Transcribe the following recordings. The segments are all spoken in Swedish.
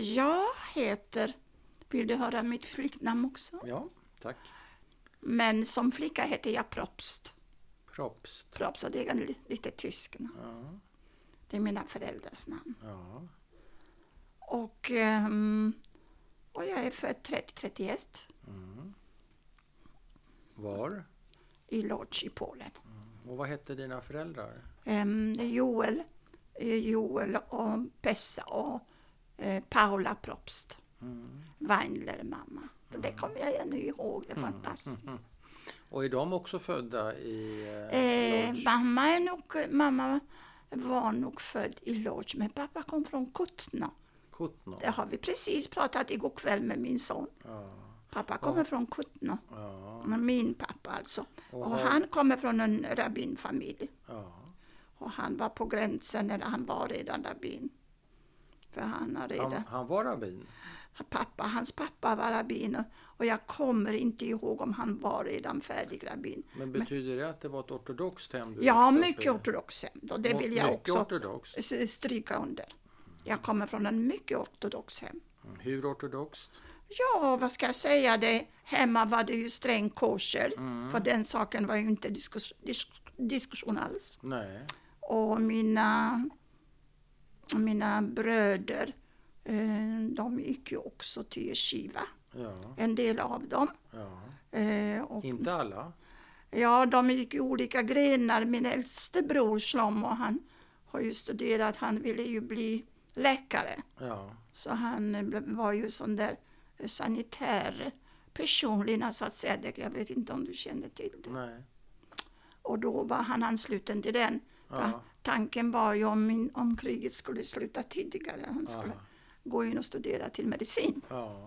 Jag heter, vill du höra mitt flicknamn också? Ja, tack. Men som flicka heter jag Propst. Propst. Propst, och det är li- lite tysk namn. Ja, Det är mina föräldrars namn. ja. Och, ehm, och jag är född 3031 Mm. Var? i Łódź i Polen. Och vad hette dina föräldrar? Um, Joel, eh, Joel och Pessa och eh, Paula Propst. Mm. Weinler mamma. Så Det kommer jag ännu ihåg, det är Mm, fantastiskt. Och är de också födda i Eh, eh, Lodz? mamma, är nog, mamma var nog född i Lodz, men pappa kom från Kutno. Kutno? Det har vi precis pratat igår kväll med min son. Ja, Pappa kommer från Kutno. ja, Min pappa alltså. Och Och han kommer från en rabbinfamilj. ja. Och han var på gränsen, eller han var redan rabbin. För han har redan... Han, han var rabbin? Pappa, hans pappa var rabbin och- och jag kommer inte ihåg om han var redan färdig rabbin. Men betyder det att det var ett ortodoxt hem? Ja, mycket i? ortodox hem. Och det vill jag också ortodoxt? s- stryka under. Jag kommer från en mycket ortodox hem. Mm, Hur ortodoxt? Ja, vad ska jag säga? Det, hemma var det ju sträng kosher, Mm. för den saken var ju inte diskus, disk, diskussion alls. Nej. Och mina, mina bröder, eh, de gick ju också till yeshiva, Ja, en del av dem. ja. Eh, och, Inte alla? ja, de gick i olika grenar. Min äldste bror Shlomo, han har ju studerat, han ville ju bli läkare. Ja. Så han eh, var ju sån där sanitär personligen så att säga. Jag vet inte om du känner till det. Nej. Och då var han ansluten till den. Ja. Tanken var ju om, min, om kriget skulle sluta tidigare. Han skulle Ja. gå in och studera till medicin. ja.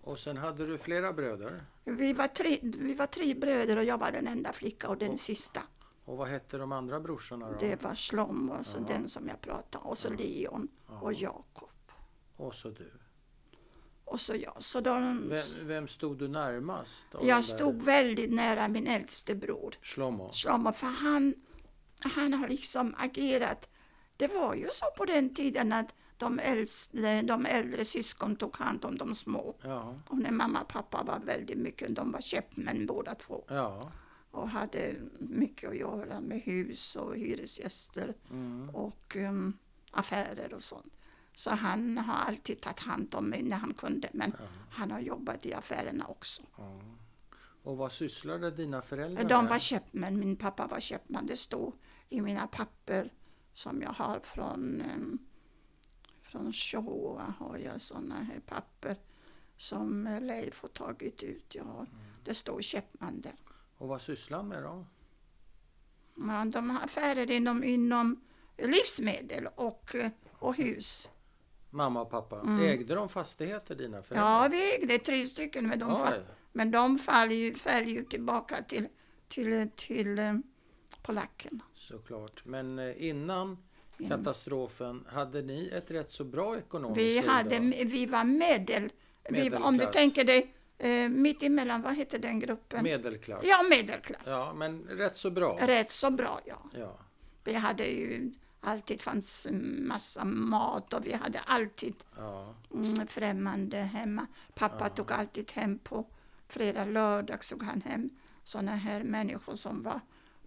Och sen hade du flera bröder? Vi var, tre, vi var tre bröder och jag var den enda flicka och den sista. Och vad hette de andra brorsorna då? Det var alltså Ja. den som jag pratade. Och så Leon och Jakob. Och så du. Och så jag. Så de, Vem, vem stod du närmast? jag stod väldigt nära min äldste bror. Shlomo? Shlomo, för han, han har liksom agerat. Det var ju så på den tiden att de äldre, de äldre syskon tog hand om de små. Ja. Och när mamma och pappa var väldigt mycket, de var köpmän båda två. Ja. Och hade mycket att göra med hus och hyresgäster Mm. och um, affärer och sånt. Så han har alltid tagit hand om mig när han kunde. Men han har jobbat i affärerna också. ja. Och vad sysslade dina föräldrar De med? var köpmän, min pappa var köpman. Det stod i mina papper som jag har från, um, från Shoah har jag sådana här papper som Leif har tagit ut. Jag har, Det står köpman där. Och vad sysslade han med då? Ja, de har affärer inom, inom livsmedel och, eh, och hus. Mamma och pappa. Mm. Ägde de fastigheter dina föräldrar? Ja, vi ägde tre stycken, men de, Oj. fa- men de faller ju, faller ju tillbaka till, till, till eh, polackerna. Såklart. Men eh, innan katastrofen, hade ni ett rätt så bra ekonomiskt Vi, liv hade, vi var medel... Vi, om du tänker dig eh, mitt emellan, vad heter den gruppen? Medelklass? Ja, medelklass. Ja, men rätt så bra. Rätt så bra, ja. Ja. Vi hade ju alltid fanns massa mat och vi hade alltid Ja. mm, främmande hemma. Pappa tog alltid hem på fredag, lördag tog han hem sådana här människor som var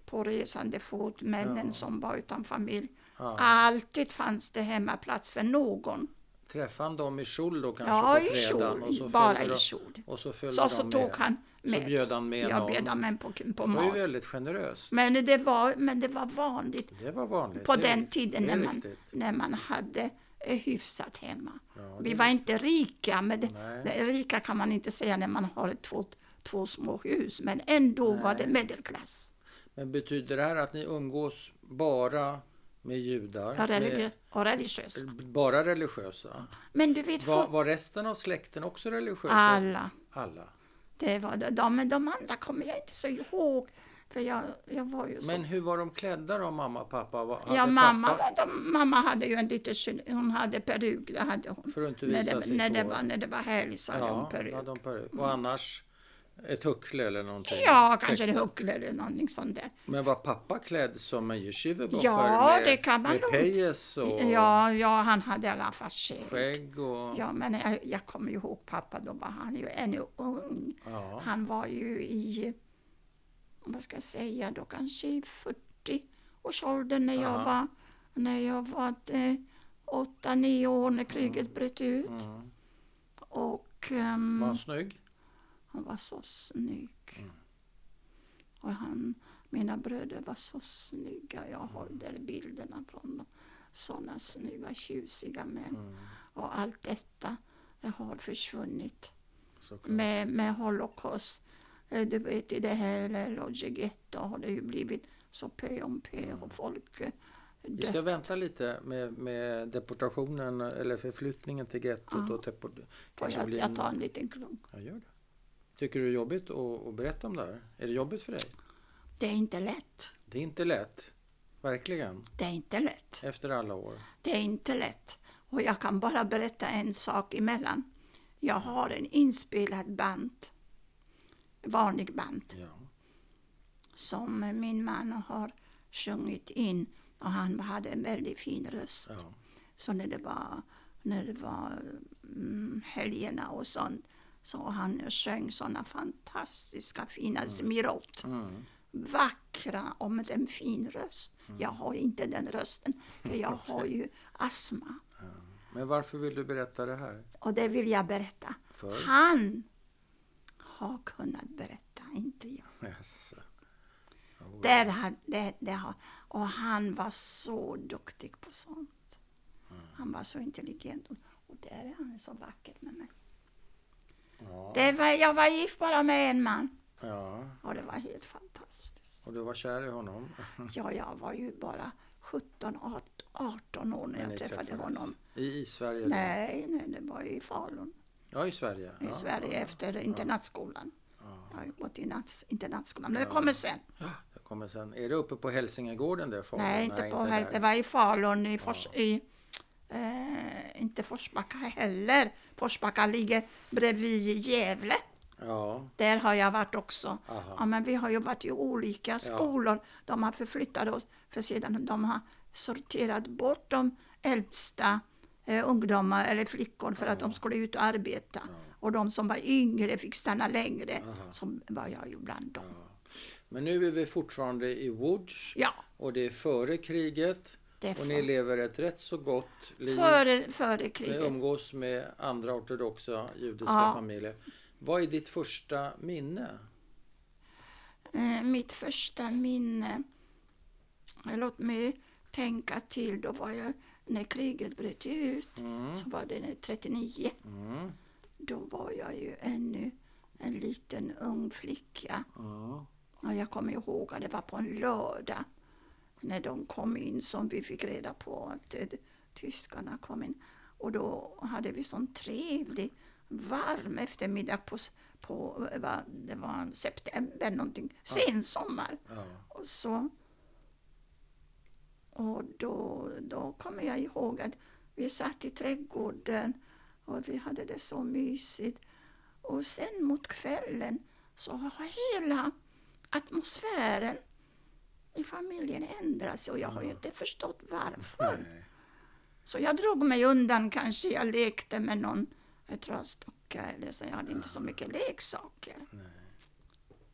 på resande fot, männen Ja. som var utan familj. Ja. Alltid fanns det hemma plats för någon. Träffade han dem i kjol då kanske Ja, på i fredagen? så kjol, bara i de- kjol. Och så följde Så, de så med. tog han Så med. bjöd han med Jag någon. bjöd han med på, på Det var ju mat. väldigt generöst. Men det, var, men det var vanligt Det var vanligt. på det, den tiden när man, riktigt. när man hade eh, hyfsat hemma. Ja, Vi var inte rika, men det, Nej. rika kan man inte säga när man har två, två små hus, men ändå var det medelklass. Men betyder det här att ni umgås bara med judar? Och, religi- Med, och religiösa. bara religiösa? Men du vet, Var, var resten av släkten också religiösa? alla. Alla. Det var. De, men de andra kommer jag inte så ihåg. För jag, jag var ju så... Men hur var de klädda då, mamma och pappa? Var- ja, mamma, pappa- de, mamma hade ju en liten hon hade peruk, det hade hon. För att inte När visa det, sitt när det, var, när det var helg så hade hon Ja, peruk. hade de peruk. Och annars Ett huckle eller någonting? Ja, kanske en huckle eller någonting sånt där. Men var pappa klädd som en yeshivabocher Ja, med, det kan man med pejes och Ja, ja, han hade i alla fall skägg. skägg? Och, Ja, men jag, jag kommer ihåg pappa, då var han ju ännu ung. ja. Han var ju i, vad ska jag säga då, kanske i 40-årsåldern när jag Ja. var, när jag var eh, 8-9 år när kriget bröt ut. Mm. Och ehm, Var han snygg? Han var så snygg. Mm. Och han, mina bröder var så snygga. Jag har Mm. där bilderna från dem. Sådana snygga, tjusiga män. Mm. Och allt detta det har försvunnit. såklart. med, med Holocaust. Eh, Du vet i det här Lodge Ghetto har det ju blivit så pö om pö och folk eh, Vi ska vänta lite med, med deportationen eller förflyttningen till gettot. Ja. Och deport, kanske jag, blir jag tar en liten klunk. Ja, gör det. Tycker du det är jobbigt att, att berätta om det här? Är det jobbigt för dig? Det är inte lätt. Det är inte lätt. Verkligen. Det är inte lätt. Efter alla år. Det är inte lätt. Och jag kan bara berätta en sak emellan. Jag har en inspelad band, vanlig band, Ja. som min man har sjungit in och han hade en väldigt fin röst. ja. Så när det var, när det var mm, helgerna och sånt så han sjöng sådana fantastiska fina smirot. Mm. Vackra och med en fin röst. Jag har inte den rösten för jag har ju astma. Men varför vill du berätta det här? Och det vill jag berätta. För? Han har kunnat berätta, inte jag. Jaså. Oh, Där har, det, det har, och han var så duktig på sånt. Han var så intelligent. Och där är han så vacker med mig. Ja. Det var, jag var gift bara med en man. ja. Och det var helt fantastiskt. Och du var kär i honom? Ja, jag var ju bara 17, 18 år när jag träffade träffades. honom. I, I Sverige? då? Nej, nej, det var i Falun. Ja, i Sverige. I ja. Sverige ja. efter internatskolan. Ja. Jag har ju gått i nats, internatskolan, men det kommer sen. Det kommer sen. Är det uppe på Hälsingegården där? Falun? Nej, inte på där. här. Det var i Falun, i, Fors, i eh, inte Forsbacka heller. Forsbacka ligger bredvid Gävle. Ja, Där har jag varit också. Aha. Ja, men vi har jobbat i olika skolor. De har förflyttat oss för sedan de har sorterat bort de äldsta eh, ungdomar eller flickor för att de skulle ut och arbeta. Och de som var yngre fick stanna längre. Så var jag ju bland dem. men nu är vi fortfarande i Woods Ja, och det är före kriget är och ni lever ett rätt så gott liv. före, före Ni kriget. umgås med andra ortodoxa judiska Ja. familjer. Vad är ditt första minne? Eh, mitt första minne, låt mig tänka till, då var jag, när kriget bröt ut, Mm. så var det 39. Mm. Då var jag ju ännu en liten ung flicka. Ja. Och jag kommer ihåg att det var på en lördag när de kom in som vi fick reda på att eh, tyskarna kom in. Och då hade vi sån trevlig varm eftermiddag på, på eh, det var september någonting, sensommar. Ja. Och så och då, då kommer jag ihåg att vi satt i trädgården och vi hade det så mysigt. Och sen mot kvällen så har hela atmosfären i familjen ändrats och jag har ju inte förstått varför. Nej. Så jag drog mig undan kanske. Jag lekte med någon trasdocka eller så. Jag hade inte så mycket leksaker. Nej.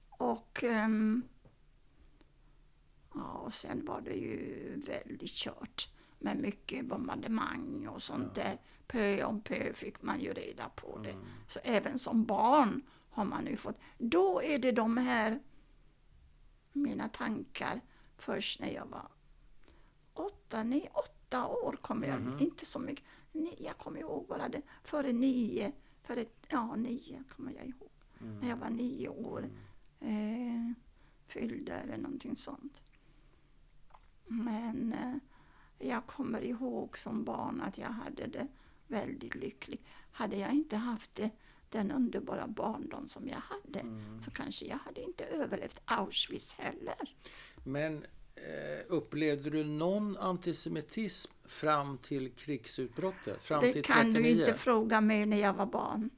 Och, ehm, ja, och sen var det ju väldigt kört med mycket bombardemang och sånt där. Pö om pö fick man ju reda på det. Så även som barn har man ju fått. Då är det de här mina tankar först när jag var åtta, nio, åtta år kommer jag, inte så mycket. Jag kommer ihåg bara det, före nio, före, ja nio kommer jag ihåg. När jag var nio år eh, fyllda eller någonting sånt. Men eh, jag kommer ihåg som barn att jag hade det väldigt lyckligt. Hade jag inte haft det, den underbara barndom som jag hade så kanske jag hade inte överlevt Auschwitz heller. Men eh, upplevde du någon antisemitism fram till krigsutbrottet? Fram Det till kan 39? du inte fråga mig när jag var barn.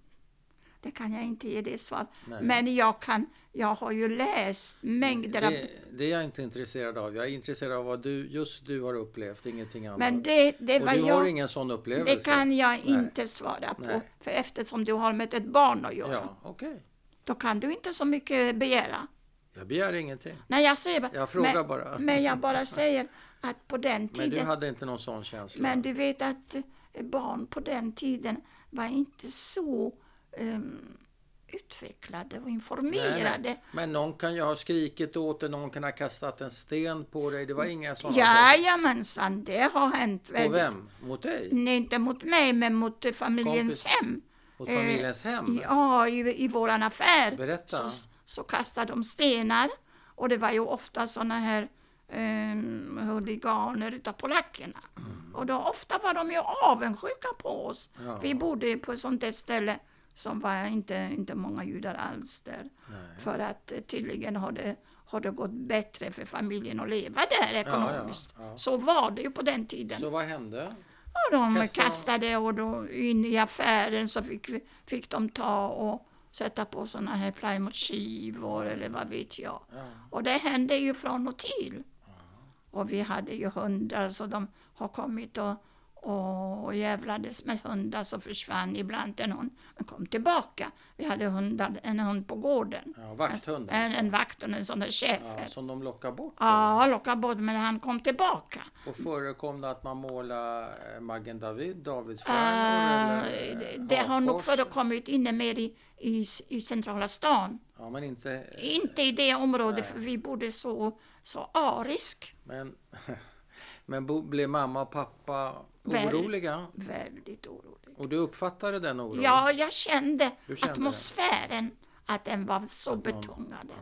det kan jag inte ge det svar. Nej. Men jag, kan, jag har ju läst mängder av... Det, det är jag inte intresserad av. Jag är intresserad av vad du, just du har upplevt, ingenting annat. Men det, det och var du har jag... ingen sån upplevelse? Det kan jag Nej. inte svara på. Nej. För eftersom du har med ett barn att göra, Ja, okej. då kan du inte så mycket begära. Jag begär ingenting. Nej, jag säger bara... Jag frågar men, bara. Men jag bara säger att på den Men tiden... du hade inte någon sån känsla? Men du vet att eh, barn på den tiden var inte så um, utvecklade och informerade. Nej, nej. Men någon kan ju ha skrikit åt dig, någon kan ha kastat en sten på dig. Det var inga sådana Jajamensan, det har hänt. På väldigt- vem? Mot dig? Nej, inte mot mig, men mot eh, familjens Kompis. hem. Mot Eh, familjens hem? Ja, i, i våran affär. Berätta. Så, så kastade de stenar. Och det var ju ofta såna här eh, huliganer utav polackerna. Och då ofta var de ju avundsjuka på oss. Ja. Vi bodde på ett sånt där ställe som var inte, inte många judar alls där. Nej. För att eh, tydligen har det, har det gått bättre för familjen att leva där ekonomiskt. ja. Så var det ju på den tiden. Så vad hände? Och de Kastade de- kastade och då in i affären så fick, fick de ta och sätta på såna här plywoodskivor eller vad vet jag. Ja. Och det hände ju från och till. Och vi hade ju hundar så de har kommit och, och jävlades med hundar så försvann ibland en hund kom tillbaka. Vi hade hundar, en hund på gården. Ja, vakthund En, alltså. en vakt och en sån där Ja, schäfer. som de lockar bort? Ja, lockade bort men han kom tillbaka. Och förekom det att man målade eh, Magen David, Davids Uh, stjärnor eh, det, det har nog förekommit inne mer i, i, i centrala stan. Ja, men inte... Inte i det området, Nej. för vi bodde så, så arisk. Men, men blev mamma och pappa oroliga? Väldigt orolig. Och du uppfattade den oron? Ja, jag kände, kände atmosfären, att den var så Att någon- betungande.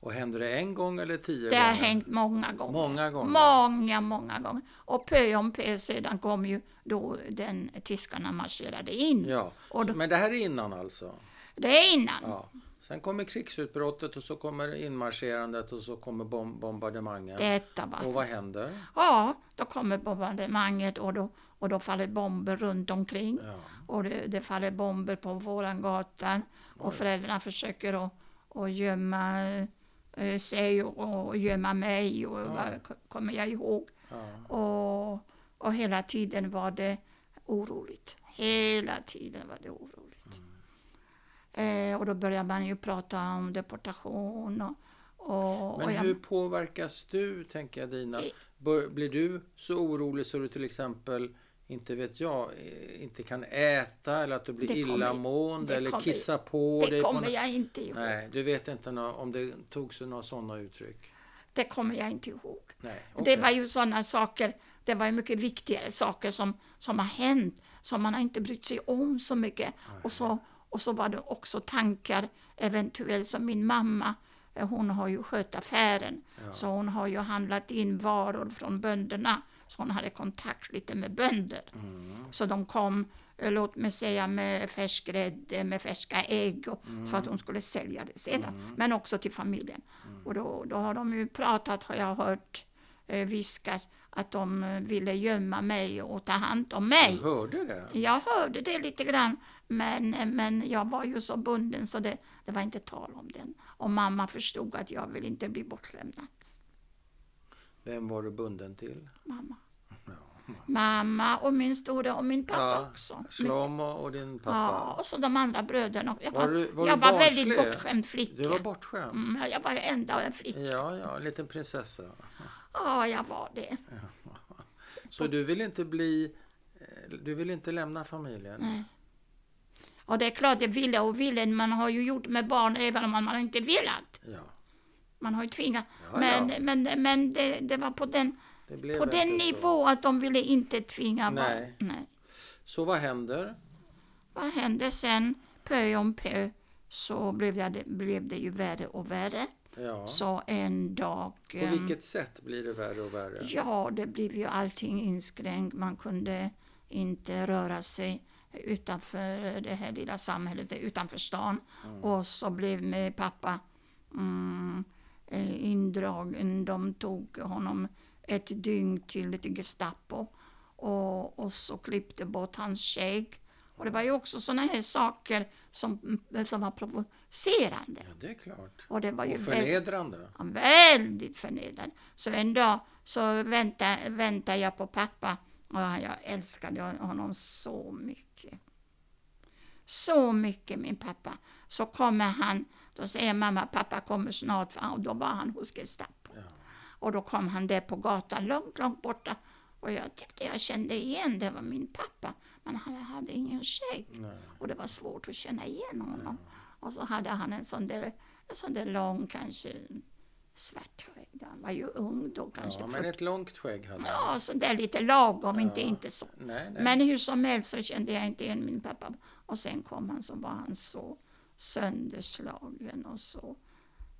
Och hände det en gång eller tio Det har gånger? hänt många gånger. Många gånger? Många, många gånger. Och pö om pö sedan kom ju då den tyskarna marscherade in. Ja, då- men det här är innan alltså? Det är innan. Ja. Sen kommer krigsutbrottet och så kommer inmarscherandet och så kommer bom bombardemangen. Detta var Och vad händer? Ja, då kommer bombardemanget och då, och då faller bomber runt omkring. Ja. Och det, det faller bomber på våran gata. Och föräldrarna försöker att, att gömma eh, sig och, och gömma mig. Och k- kommer jag ihåg. Ja. Och, och hela tiden var det oroligt. Hela tiden var det oroligt. Eh, och då börjar man ju prata om deportation. Och, och, Men och jag- hur påverkas du, tänker jag Dina? Bör, blir du så orolig så du till exempel, inte vet jag, eh, inte kan äta eller att du blir Det kommer- illamående det eller kommer- kissar på dig? det kommer jag inte ihåg. Nej, du vet inte om det tog sig några sådana uttryck? Det kommer jag inte ihåg. Nej, Det okej. var ju sådana saker, det var ju mycket viktigare saker som, som har hänt, som man har inte brytt sig om så mycket. Och så, och så var det också tankar, eventuellt som min mamma, eh, hon har ju skött affären, så hon har ju handlat in varor från bönderna, så hon hade kontakt lite med bönder. Mm. Så de kom, eh, låt mig säga med färsk grädde, med färska ägg och, för att hon skulle sälja det sedan. Men också till familjen. Och då, då har de ju pratat, har jag hört eh, viskas, att de ville gömma mig och ta hand om mig. Du hörde det? Jag hörde det lite grann, men, men jag var ju så bunden så det, det var inte tal om den. Och mamma förstod att jag vill inte bli bortlämnad. Vem var du bunden till? Mamma. Mamma och min stora och min pappa också. Shlomo och din pappa? Ja, och så de andra bröderna. Jag var, Var du- var jag var väldigt bortskämd flicka. Du var bortskämd? Mm, jag var enda en flicka. Ja, ja, en liten prinsessa. Ja, jag var det. Så du vill inte bli... eh, Du vill inte lämna familjen? Nej. Och det är klart, jag ville och ville. Man har ju gjort med barn även om man inte velat. Ja, Man har ju tvingat. Ja, men ja. men, men det, det var på den, det på den inte så. nivå att de ville inte tvinga Nej. barn. Nej. Så vad händer? Vad hände sen? Pö om pö så blev det, blev det ju värre och värre. Ja. Så en dag... På ehm, vilket sätt blir det värre och värre? Ja, det blev ju allting inskränkt. Man kunde inte röra sig utanför det här lilla samhället, utanför stan. Och så blev med pappa mm, eh, indragen. De tog honom ett dygn till till Gestapo och, och så klippte bort hans skägg Och det var ju också sådana här saker som, som var provocerande. Ja, det är klart. Och det var ju Och väldigt, förnedrande. ja, väldigt förnedrande. Så en dag så väntade, väntade jag på pappa och jag älskade honom så mycket. Så mycket min pappa. Så kommer han, då säger mamma pappa kommer snart och då var han hos Gestapo. Ja. Och då kom han där på gatan långt, långt borta. Och jag tyckte jag kände igen det var min pappa. Men han hade ingen skägg. Och det var svårt att känna igen honom. Och så hade han en sån där, en sån där lång, kanske svart skägg. Han var ju ung då, kanske Ja, 40. men ett långt skägg hade han. Ja, så där lite lagom, inte, Ja. inte så. Nej, nej. Men hur som helst så kände jag inte igen min pappa. Och sen kom han så var han så sönderslagen och så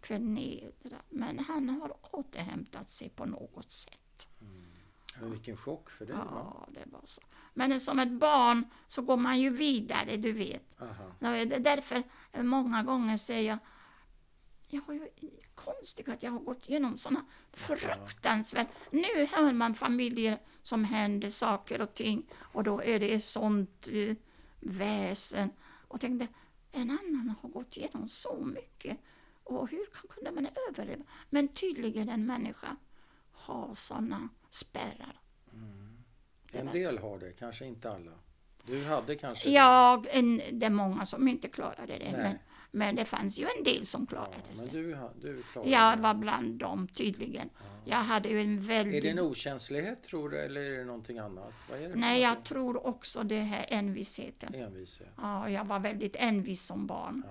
förnedrad. Men han har återhämtat sig på något sätt. Men vilken chock för dig. Ja, det var så. Men som ett barn så går man ju vidare, du vet. Aha. Det är därför många gånger säger jag jag har ju konstigt att jag har gått igenom sådana fruktansvärt... Nu hör man familjer som händer saker och ting och då är det sånt eh, väsen. Och tänkte, en annan har gått igenom så mycket. Och hur kan, kunde man överleva? Men tydligen en människa har sådana spärrar. En del har det, kanske inte alla. Du hade kanske. Jag, en, det är många som inte klarade det, Nej. men, men det fanns ju en del som Ja, klarade men sig. du, du klarade Jag det. var bland dem tydligen. Jag hade ju en Är väldigt... det en okänslighet tror du eller är det någonting annat? Är det Nej, jag någonting? tror också det här envisheten. Envishet. Ja, jag var väldigt envis som barn.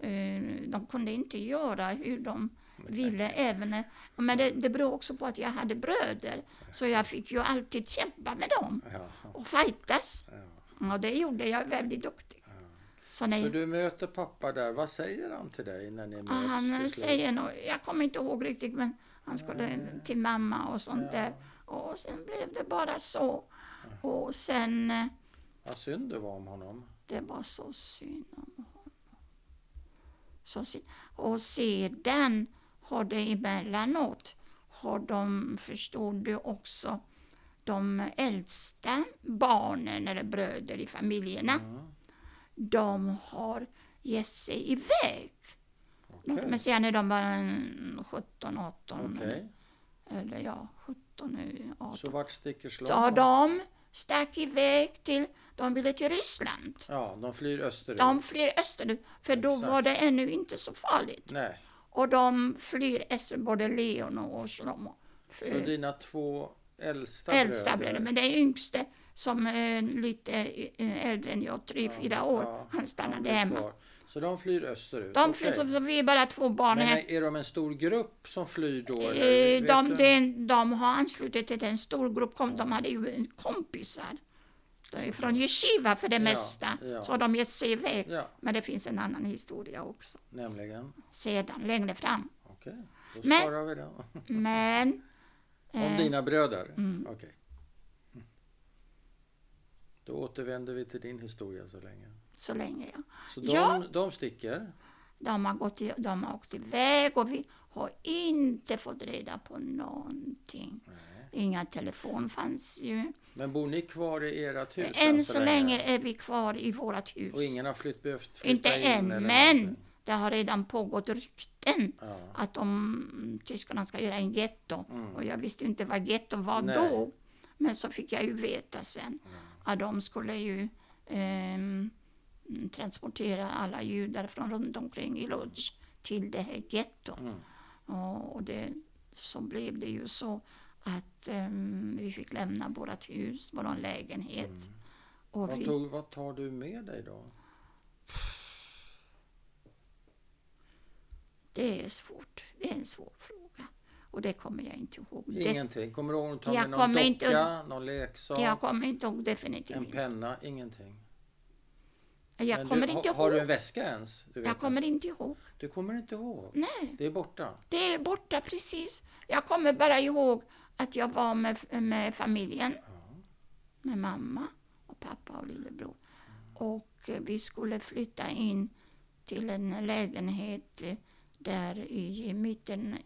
Ja. Eh, De kunde inte göra hur de ville. Även, men det, det beror också på att jag hade bröder. Så jag fick ju alltid kämpa med dem Ja, och fightas. ja. Och det gjorde jag väldigt duktig. Så när, Så du möter pappa där, vad säger han till dig när ni möts? Ja, han säger nog, jag kommer inte ihåg riktigt, men han skulle till mamma och sånt där. Och sen blev det bara så. Och sen, eh, Vad synd det var om honom. det var så synd om honom. Så synd. Och sedan har det emellanåt, har de, förstod du också, de äldsta barnen eller bröder i familjerna, Mm. De har gett sig iväg. Okej. Men sen när de var en 17, 18 Okej. eller ja, 17, eller 18. Så vart sticker Så slaven? de stack iväg till, de ville till Ryssland. Ja, de flyr österut. De flyr österut, för då Exakt. var det ännu inte så farligt. Nej, Och de flyr österut, både Leon och Shlomo. så För dina två äldsta, äldsta bröder. bröder, men det är yngste som är lite eh, äldre än jag, tre, fyra år, Ja, han stannade blir hemma. kvar. Så de flyr österut? De flyr, så vi är bara två barn Men här. är de en stor grupp som flyr då? Eh, De, de, de har anslutit till en stor grupp, kom- de hade ju kompisar. De är från Yeshiva för det Ja, mesta. ja. Så har de gett sig iväg. Ja, Men det finns en annan historia också. nämligen. Sedan, längre fram. Okej, då Men- sparar vi den. Men... Om eh, dina bröder? mm. Okej. Då återvänder vi till din historia så länge. Så länge, ja. Så de, Ja. de sticker? De har, gått de har åkt iväg och vi har inte fått reda på någonting. Nej. Inga telefon fanns ju. Men bor ni kvar i ert hus Än så länge är vi kvar i vårt hus. Och ingen har flytt, behövt flytta Inte in än, men någonting? det har redan pågått rykten Ja. att de, tyskarna ska göra en getto. Mm. Och jag visste inte vad getto var Nej. då. Men så fick jag ju veta sen att de skulle ju ehm, transportera alla judar från runt omkring i Lodz till det här gettot. Mm. Och, det, så blev det ju så att ehm, vi fick lämna vårt hus, vår lägenhet. Och Vad, vi, tog, vad tar du med dig då? det är svårt. Det är en svår fråga. Och det kommer jag inte ihåg. Ingenting? Kommer du ihåg att ta Jag med någon kommer inte- docka, någon leksak, jag kommer inte ihåg definitivt. en penna? Ingenting? Jag Men kommer du, inte ha- Har du en ihåg. väska ens? Du, Jag kommer inte ihåg. du kommer inte ihåg? Nej, Det är borta? det är borta precis. Jag kommer bara ihåg att jag var med, med familjen. Med mamma och pappa och lillebror. Och eh, vi skulle flytta in till en lägenhet eh, där i mitten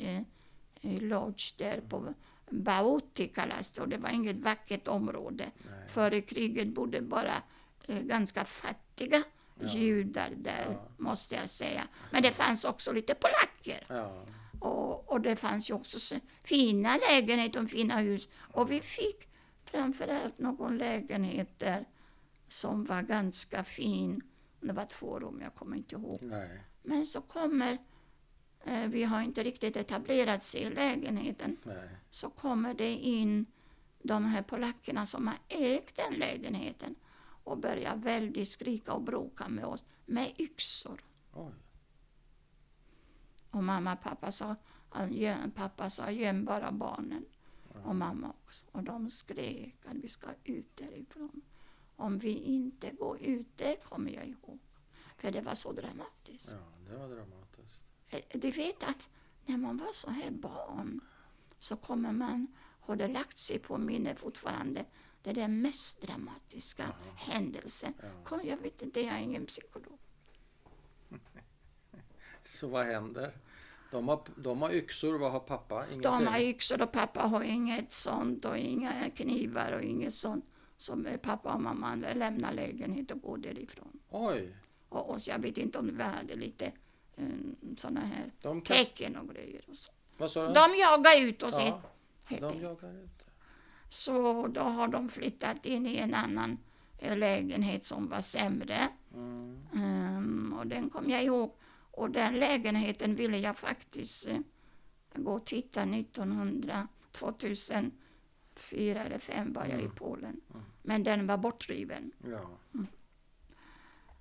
eh, Lodz där på Bauti kallas det och det var inget vackert område. Nej. Före kriget bodde bara eh, ganska fattiga Ja. judar där, Ja. måste jag säga. Men det fanns också lite polacker. Ja. Och, och det fanns ju också så fina lägenheter och fina hus. Och vi fick framförallt någon lägenhet där som var ganska fin. Det var två rum, jag kommer inte ihåg. Nej. Men så kommer, vi har inte riktigt etablerat sig i lägenheten, Nej. så kommer det in de här polackerna som har ägt den lägenheten och börjar väldigt skrika och bråka med oss med yxor. Oj. Och mamma och pappa sa, pappa sa göm bara barnen. Och mamma också. Och de skrek att vi ska ut därifrån. Om vi inte går ut, det kommer jag ihåg. För det var så dramatiskt. Ja, det var dramatiskt. Eh, Du vet att när man var så här barn så kommer man, har det lagt sig på minne fortfarande, det är den mest dramatiska händelsen. Ja. Kom, Jag vet inte, jag är ingen psykolog. Så vad händer? De har, de har yxor, vad har pappa? Ingenting? De har yxor och pappa har inget sånt och inga knivar och inget sånt. Så eh, pappa och mamma lämnar lägenheten och går därifrån. Oj! Och, och jag vet inte om vi hade lite um, såna här De kast... tecken och grejer. Och så. Vad sa du? De jagar ut oss. ja, de jagar ut. Så då har de flyttat in i en annan eh, lägenhet som var sämre. Mm. Ehm, och den kom jag ihåg. Och den lägenheten ville jag faktiskt eh, gå och titta 1900, 2004 eller 2005 var jag i Polen. Men den var bortriven. Ja.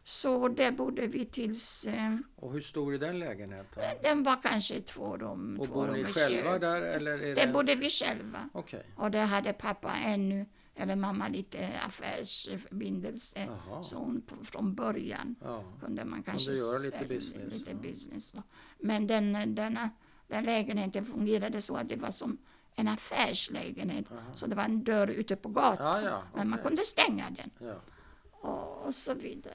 Så där bodde vi tills... Eh, Och hur stor är den lägenheten? den var kanske två rum, Och två rum ni själva kök. där eller är det... bodde vi själva. Okej. Och där hade pappa ännu, eller mamma, lite affärsförbindelse. Så hon från början Ja. kunde man kanske göra lite sälja business, Lite business då. Men den, denna, den lägenheten fungerade så att det var som en affärslägenhet. Så det var en dörr ute på gatan. Ja, ja, Men man kunde stänga den och, och så vidare.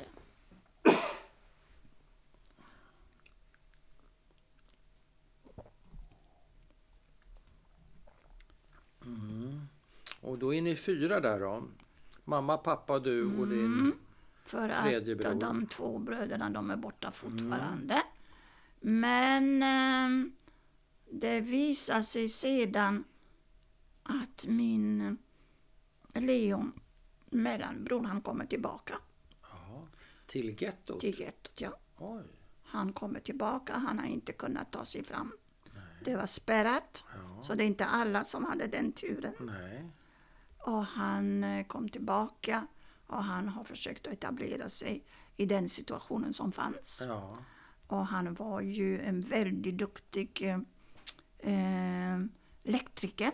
Och då är ni fyra där då? Mamma, pappa, du och din... Mm. För Tredje att bror. de två bröderna de är borta fortfarande. Men ehm, det visar sig sedan att min Leon, mellanbror, han kommer tillbaka Ja. Till gettot? till gettot. Ja. Oj. Han kommer tillbaka, han har inte kunnat ta sig fram. Det var spärrat, Ja. så det är inte alla som hade den turen. Nej. Och han eh, kom tillbaka och han har försökt att etablera sig i den situationen som fanns. Ja. Och han var ju en väldigt duktig eh, eh, elektriker.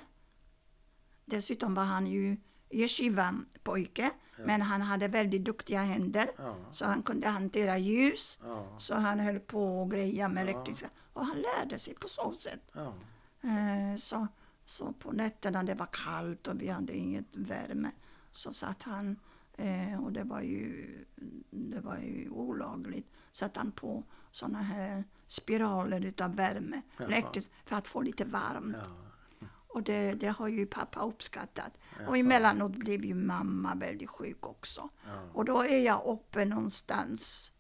Dessutom var han ju yeshiva-pojke, men han hade väldigt duktiga händer. Ja. Så han kunde hantera ljus, Ja. så han höll på och greja med elektriska. Och han lärde sig på så sätt. Ja. Eh, så, så på nätterna det var kallt och vi hade inget värme så satt han, eh, och det var ju, det var ju olagligt, satt han på såna här spiraler utav värme elektriskt för att få lite varmt. Ja. Och det, det har ju pappa uppskattat. Jaha. Och emellanåt blev ju mamma väldigt sjuk också. Ja. Och då är jag uppe någonstans.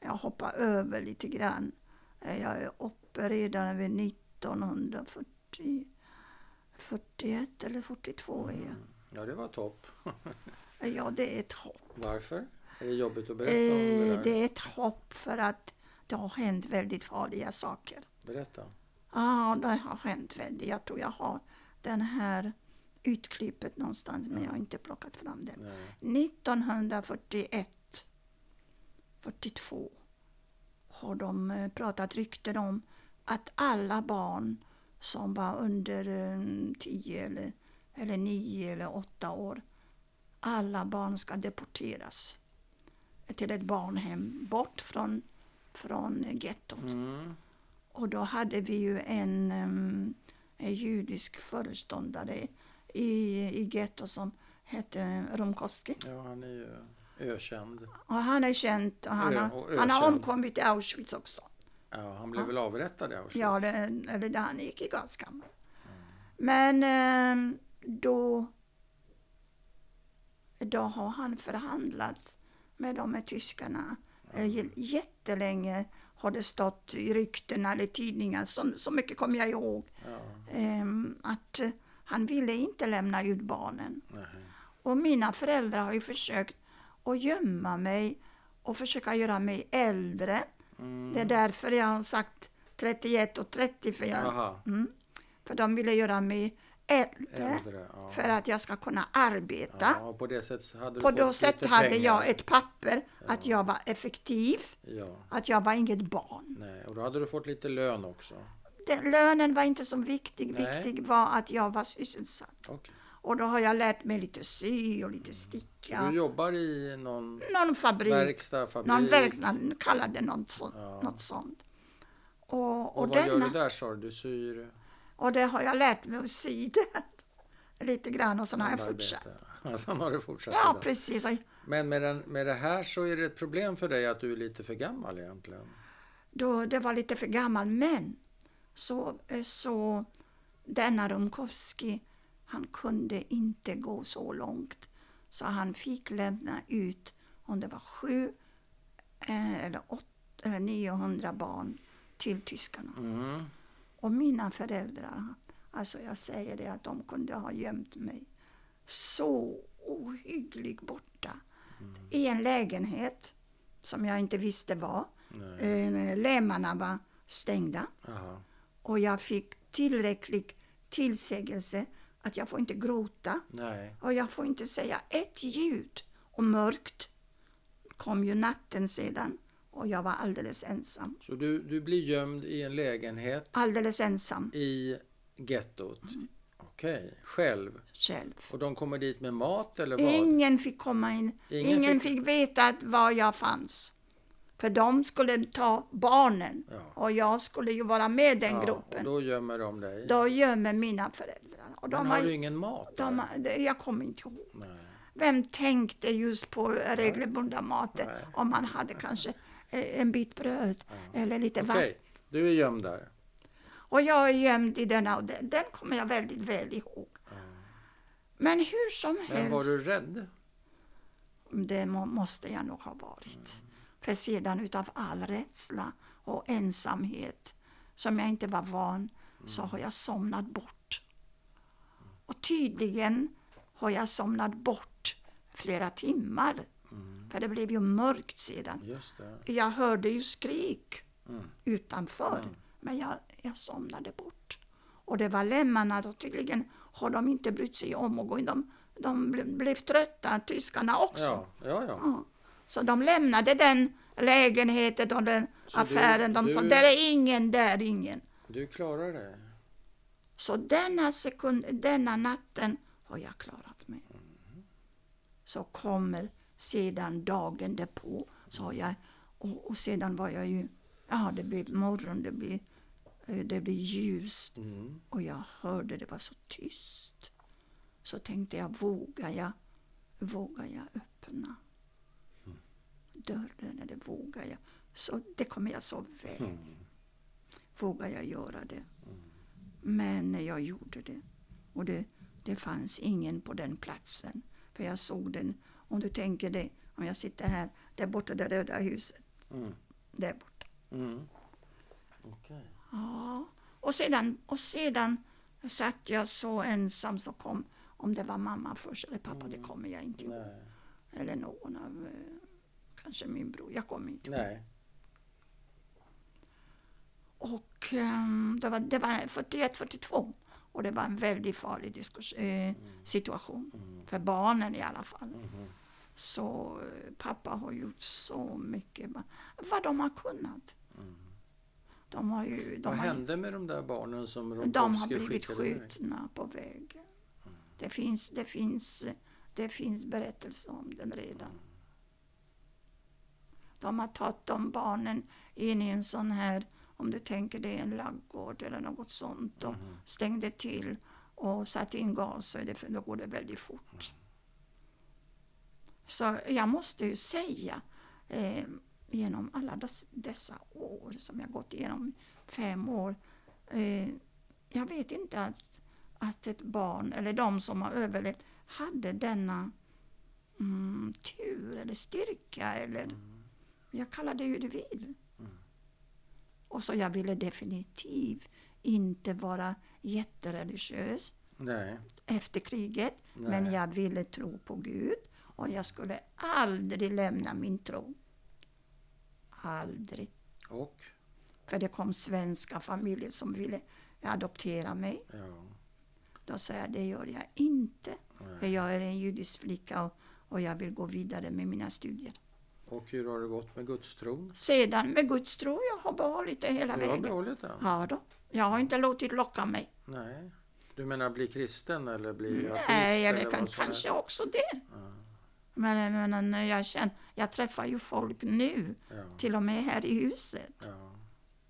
Jag hoppar över lite grann. Jag är uppe redan vid 1940, 41 eller 42 är jag. ja, det var topp. Ja, det är ett hopp. Varför? Är det jobbigt att berätta om det Eh, där? det är ett hopp för att det har hänt väldigt farliga saker. Berätta. Ja, det har hänt väldigt. Jag tror jag har den här utklippet någonstans, men jag har inte plockat fram den. Nej. 1941, 42 har de eh, pratat rykten om att alla barn som var under 10 eller, eller 9 eller 8 år, alla barn ska deporteras till ett barnhem bort från, från gettot. Mm. Och då hade vi ju en, em, en judisk föreståndare i, i getto som hette Romkowski. Ja, han är ju ökänd. Och han är känd och han, Ö- har, och han har ökänd. omkommit i Auschwitz också. Ja, han blev väl avrättad i Auschwitz? Ja, det, eller där han gick i gaskammaren. Men em, då, då har han förhandlat med de här tyskarna. Eh, Jättelänge har det stått i rykten eller tidningar, så, så mycket kommer jag ihåg, Ja. ehm, att eh, han ville inte lämna ut barnen. Nej. Och mina föräldrar har ju försökt att gömma mig och försöka göra mig äldre. Mm. Det är därför jag har sagt 31 och 30, för, jag, mm, för de ville göra mig äldre äldre. Ja. för att jag ska kunna arbeta. Ja, på det sättet hade På då sätt hade jag ett papper att jag var effektiv, Ja, att jag var inget barn. nej. Och då hade du fått lite lön också. Den, lönen var inte så viktig, Nej. viktig var att jag var sysselsatt. Okej. Och då har jag lärt mig lite sy och lite sticka. Du jobbar i någon Någon fabrik, verkstad, fabrik? någon verkstad, kallade något, så, Ja. något sånt. Och, och, Och vad gör denna, du där sa du? Du syr och det har jag lärt mig att sy där. Lite grann och sen har jag fortsatt. Sen har du fortsatt Ja, precis. Men med, den, med det här så är det ett problem för dig att du är lite för gammal egentligen. Då, det var lite för gammal, men så, eh, så denna Rumkowski, han kunde inte gå så långt. Så han fick lämna ut, om det var sju eh, eller åt, eller 900 barn till tyskarna. Mm. Och mina föräldrar, alltså jag säger det att de kunde ha gömt mig så ohyggligt borta. I en lägenhet som jag inte visste var. Eh, Lämmarna var stängda Jaha. och jag fick tillräcklig tillsägelse att jag får inte gråta Nej. och jag får inte säga ett ljud. Och mörkt kom ju natten sedan och jag var alldeles ensam. Så du, du blir gömd i en lägenhet Alldeles ensam i gettot? Okej. Själv? själv. Och de kommer dit med mat eller vad? Ingen fick komma in. Ingen Ingen, fick- fick... veta var jag fanns. För de skulle ta barnen Ja. och jag skulle ju vara med den Ja, och gruppen. Då, då gömmer de dig? gömmer mina föräldrar. Och Men de har har, du ingen mat de, har- jag kommer inte ihåg. Nej. Vem tänkte just på regelbundna maten Nej. om man hade kanske eh, en bit bröd eller lite Okej, vatten. du är gömd där. Och jag är gömd i denna och den, den kommer jag väldigt väl ihåg. Men hur som Men helst. var du rädd? Det må, måste jag nog ha varit. För sedan utav all rädsla och ensamhet som jag inte var van så har jag somnat bort. Och tydligen har jag somnat bort flera timmar. För det blev ju mörkt sedan. Jag hörde ju skrik Mm. utanför, men jag, jag somnade bort. Och det var lämmarna, då tydligen har de inte brytt sig om att gå in. De, de ble- blev trötta, tyskarna också. Ja, ja, ja. Så de lämnade den lägenheten och den Så affären. du- de sa, du- där är ingen, där är ingen. Du klarar det. Så denna, sekund, denna natten har jag klarat mig. Så kommer sedan dagen därpå, så har jag, och, och sedan var jag ju, ja det blev morgon, det blev, eh, det blev ljust Mm. och jag hörde det var så tyst. Så tänkte jag, vågar jag, vågar jag öppna dörren eller vågar jag? Så det kommer jag så väl. Vågar jag göra det? Men jag gjorde det. Och det, det fanns ingen på den platsen. För jag såg den, om du tänker det, om jag sitter här, där borta det röda huset, Mm. där borta. Mm. Okej. Ja, och sedan, och sedan satt jag så ensam så kom, om det var mamma först eller pappa, det kommer jag inte ihåg. Eller någon av, eh, kanske min bror, jag kommer inte. Nej. Och ehm, det var, det var 41-42 och det var en väldigt farlig diskus, eh, situation. För barnen i alla fall. Mhm. Så eh, pappa har gjort så mycket, va- vad de har kunnat. De har ju... De Vad har, hände med de där barnen som De har blivit skjutna på vägen. Det finns, det, finns, det finns berättelser om den redan. De har tagit de barnen in i en sån här, om du tänker det är en laggård eller något sånt, och stängde till och satt in gas är det, då går det väldigt fort. Så jag måste ju säga, eh, genom alla dess, dessa år som jag gått igenom, fem år, eh, jag vet inte att, att ett barn, eller de som har överlevt, hade denna mm, tur eller styrka eller Mm. Jag kallar det hur du vill. Mm. Och så jag ville definitivt inte vara jättereligiös Nej. efter kriget. Nej. Men jag ville tro på Gud och jag skulle aldrig lämna min tro. Aldrig. Och? För det kom svenska familjer som ville adoptera mig. Ja. Då sa jag, det gör jag inte. För Nej. jag är en judisk flicka och, och jag vill gå vidare med mina studier. Och hur har det gått med gudstron? Sedan med Guds tro, jag har behållit det hela Du har vägen. behållit den? Ja då. Jag har inte låtit locka mig. Nej. Du menar bli kristen eller bli ateist? Nej, eller kan, kanske är? också det. Ja. Men, men när jag känner, jag träffar ju folk nu, Ja. till och med här i huset, ja.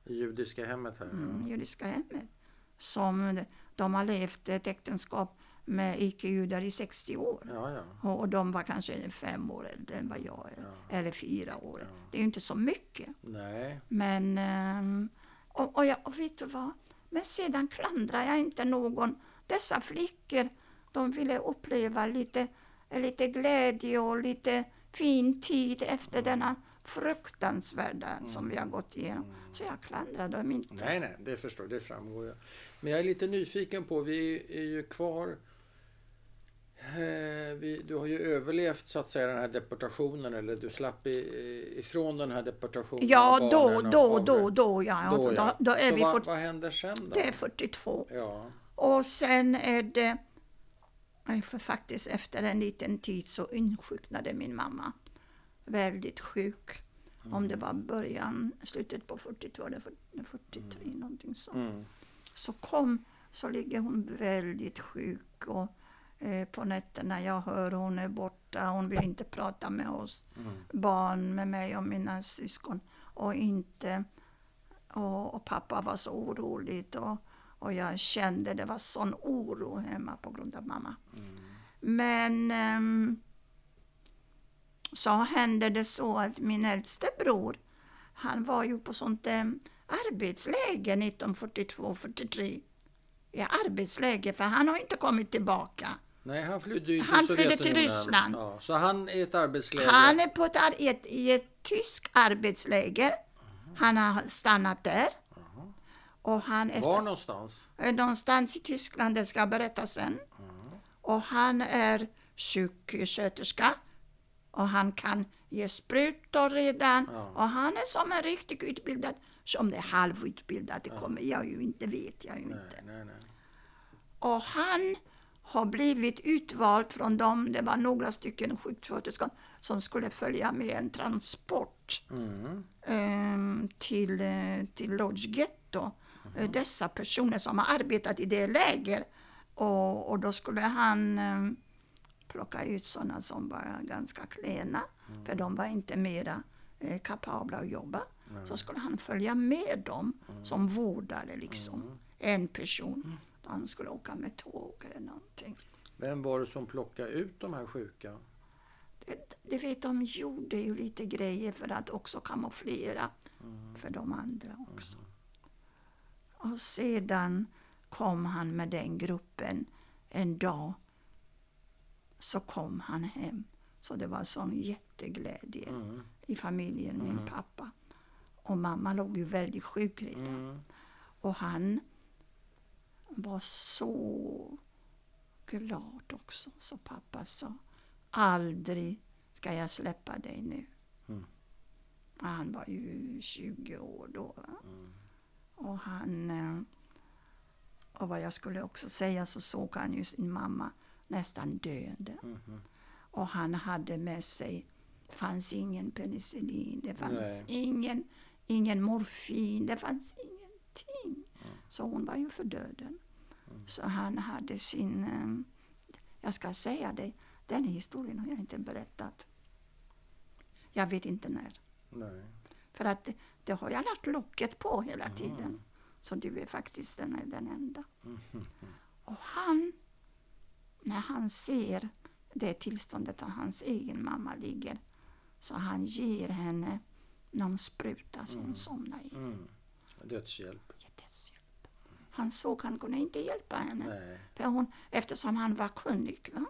I judiska hemmet här? mm, judiska hemmet, som de har levt ett äktenskap med icke-judar i 60 år. Ja, ja. Och, de var kanske fem år äldre än vad jag är, Ja. eller fyra år. Det är ju inte så mycket. Nej. Men, ehm, och, och, jag, och vet du vad? Men sedan klandrar jag inte någon. Dessa flickor, de ville uppleva lite, lite glädje och lite fin tid efter denna fruktansvärda som vi har gått igenom. Så jag klandrar dem inte. Nej, nej, det förstår jag. Det framgår ju. Men jag är lite nyfiken på, vi är ju kvar vi, du har ju överlevt så att säga den här deportationen eller du slapp i, ifrån den här deportationen. Ja, då, då, då, då, ja. Då, ja. då, då är Så vi vad, vad händer sen då? det är 42. Ja, Och sen är det, för faktiskt efter en liten tid så insjuknade min mamma. Väldigt sjuk. Om det var början, slutet på 42 eller 43, någonting sånt. mm. Så kom, så ligger hon väldigt sjuk och eh, på nätterna jag hör hon är borta, hon vill inte prata med oss Mm. barn, med mig och mina syskon. Och inte, och, och pappa var så orolig och, och jag kände det var sån oro hemma på grund av mamma. Mm. Men ehm, så hände det så att min äldste bror, han var ju på sånt eh, arbetsläger 1942-43. I arbetsläger, för han har inte kommit tillbaka. Nej, han flydde ju till Han flydde till. Ryssland. Ja, så han är i ett arbetsläger. Han är på ett, i ett, i ett tysk arbetsläger. Han har stannat där. Och han Var efter, någonstans? eh, någonstans i Tyskland, det ska jag berätta sen. Och han är sjuksköterska. Och han kan ge sprutor redan. Ja. Och han är som en riktigt utbildad, som är halvutbildad, det kommer jag ju inte, vet jag ju inte. Nej, nej, nej. Och han har blivit utvald från dem, det var några stycken sjuksköterskor som skulle följa med en transport Mm. ehm, till, eh, till Lodge Ghetto. Eh, Dessa personer som har arbetat i det läger. Och, och då skulle han ehm, plocka ut sådana som var ganska klena, för de var inte mera eh, kapabla att jobba. Så skulle han följa med dem som vårdare, liksom. En person. Han skulle åka med tåg eller någonting. Vem var det som plockade ut de här sjuka? Det, det vet de gjorde ju lite grejer för att också kamouflera för de andra också. Och sedan kom han med den gruppen en dag. Så kom han hem. Så det var sån jätteglädje Mm. i familjen, min pappa. Och mamma låg ju väldigt sjuk redan. Mm. Och han var så glad också. Så pappa sa, aldrig ska jag släppa dig nu. Mm. Han var ju 20 år då. Mm. Och han... eh, Och vad jag skulle också säga så såg han ju sin mamma nästan döende. Mhm. Och han hade med sig, det fanns ingen penicillin, det fanns Nej. ingen, ingen morfin, det fanns ingenting. Så hon var ju för döden. Så han hade sin, eh, jag ska säga dig, den historien har jag inte berättat. Jag vet inte när. Nej. För att det, det har jag lagt locket på hela tiden. Så du är faktiskt den, den enda. Och han, när han ser det tillståndet att hans egen mamma ligger, så han ger henne någon spruta som hon somnar i. Mm. Dödshjälp. Han såg han kunde inte hjälpa henne. Nej. För hon, eftersom han var kunnig. Va?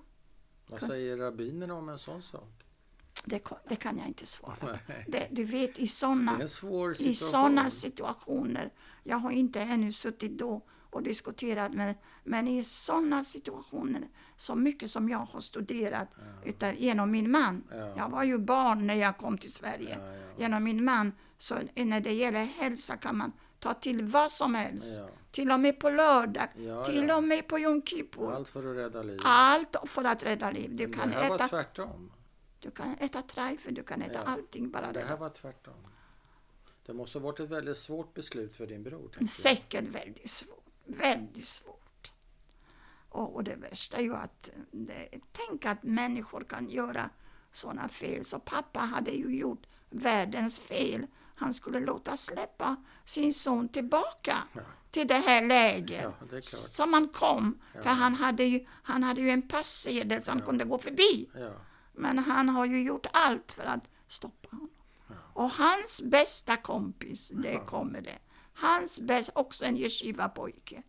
Vad säger rabbinerna om en sån sak? Det, det kan jag inte svara. Nej. Det, du vet, i sådana i situation. situationer, jag har inte ännu suttit då och diskuterat med, men i sådana situationer, så mycket som jag har studerat utav, genom min man, Ja. jag var ju barn när jag kom till Sverige, Ja, ja. genom min man, så när det gäller hälsa kan man ta till vad som helst, Ja. Till och med på lördag, Ja, till ja. och med på Yom Kippur. Allt för att rädda liv. Allt för att rädda liv. Du Men kan det här var äta, tvärtom. du kan äta treifer, du kan äta Ja. allting bara. Det här var tvärtom. Det måste ha varit ett väldigt svårt beslut för din bror. Säkert väldigt svårt. Väldigt svårt. Och, och det värsta är ju att det, tänk att människor kan göra sådana fel. Så pappa hade ju gjort världens fel. Han skulle låta släppa sin son tillbaka Ja. Till det här läget. Ja, det. Som han kom. Ja. För han hade, ju, han hade ju en passedel så han Ja. kunde gå förbi. Men han har ju gjort allt för att stoppa honom. Och hans bästa kompis, det kommer det. Hans bästa, också en yeshiva-pojke.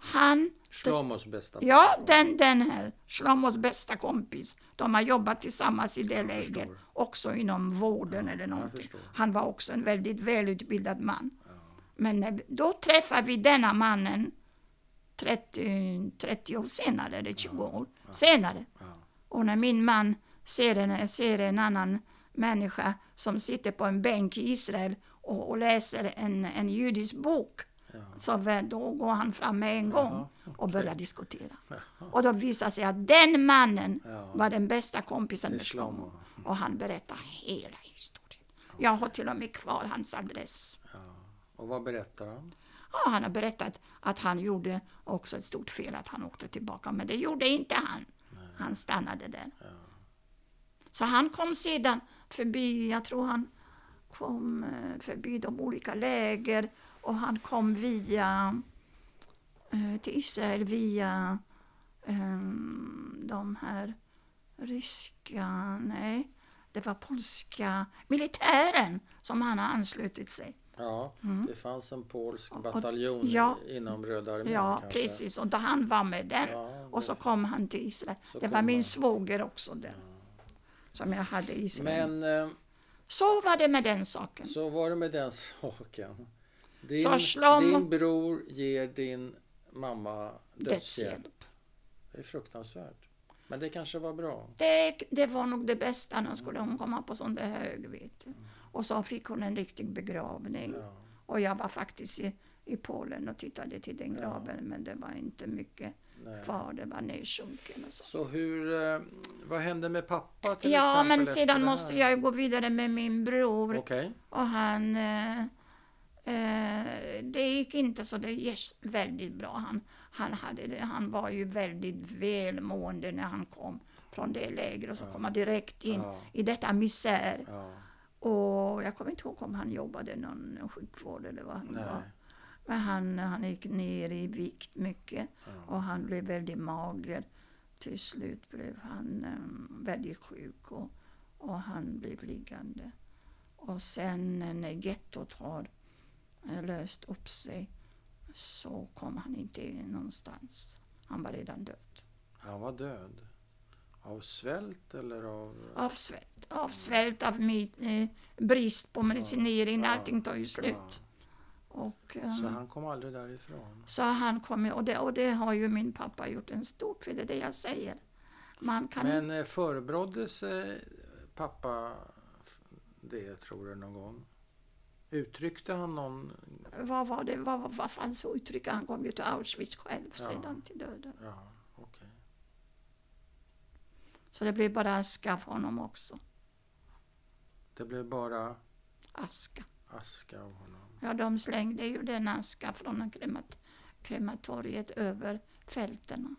Han, Shlomos bästa ja den, den här, Shlomos bästa kompis. De har jobbat tillsammans i det läget. förstår. Också inom vården eller någonting. Han var också en väldigt välutbildad man. Men då träffade vi denna mannen 30, 30 år senare, eller 20 år senare. Och när min man ser en, ser en annan människa som sitter på en bänk i Israel och, och läser en, en judisk bok, så då går han fram med en gång och börjar diskutera. Och då visar sig att den mannen var den bästa kompisen med. Shlomo. Och han berättar hela historien. Jag har till och med kvar hans adress. Och vad berättar han? Ja, han har berättat att han gjorde också ett stort fel, att han åkte tillbaka. Men det gjorde inte han. Han stannade där. Ja. Så han kom sedan förbi, jag tror han kom eh, förbi de olika läger och han kom via eh, till Israel via eh, de här ryska, nej, det var polska militären som han har anslutit sig. Ja, Mm. det fanns en polsk bataljon ja. inom Röda armén Ja, kanske. precis. Och då han var med den. Ja, Och så kom han till Israel. Det var min han. svåger också där. Som jag hade i Israel. Men eh, Så var det med den saken. så var det med den saken. Din, Så Shlomo- din bror ger din mamma dödshjälp. Dödshjälp. Det är fruktansvärt. Men det kanske var bra. Det, det var nog det bästa. Nu skulle hon komma på sån där hög, vet du. Och så fick hon en riktig begravning. Ja. Och jag var faktiskt i, i Polen och tittade till den graven. Men det var inte mycket Nej. kvar. Det var nedsjunken och så. Så hur, eh, vad hände med pappa till Ja, exempel men sedan måste jag gå vidare med min bror. Okej. Och han... Eh, eh, det gick inte så det gick väldigt bra. Han, han, hade han var ju väldigt välmående när han kom från det lägret. Och så Ja. kom han direkt in Ja. i detta misär. Ja. Och jag kommer inte ihåg om han jobbade någon sjukvård eller vad han Nej. var. Men han, han gick ner i vikt mycket Ja. och han blev väldigt mager. Till slut blev han eh, väldigt sjuk och, och han blev liggande. Och sen när gettot har eh, löst upp sig så kom han inte någonstans. Han var redan död. Han var död. Av svält eller av... Av svält, av, svält, av mit, eh, brist på medicinering. Ja. Allting tar ju slut. Ja. Och, eh, Så han kom aldrig därifrån? Så han kom, och det, och det har ju min pappa gjort en stort för det är det jag säger. Man kan Men eh, förebrådde sig pappa det tror du någon gång? Uttryckte han någon... vad var det, vad, vad, vad fanns för uttryck? Han kom ju till Auschwitz själv Ja. sedan till döden. Ja. Så det blev bara aska för honom också. Det blev bara Aska. aska av honom. Ja, de slängde ju den aska från kremat, krematoriet över fälten.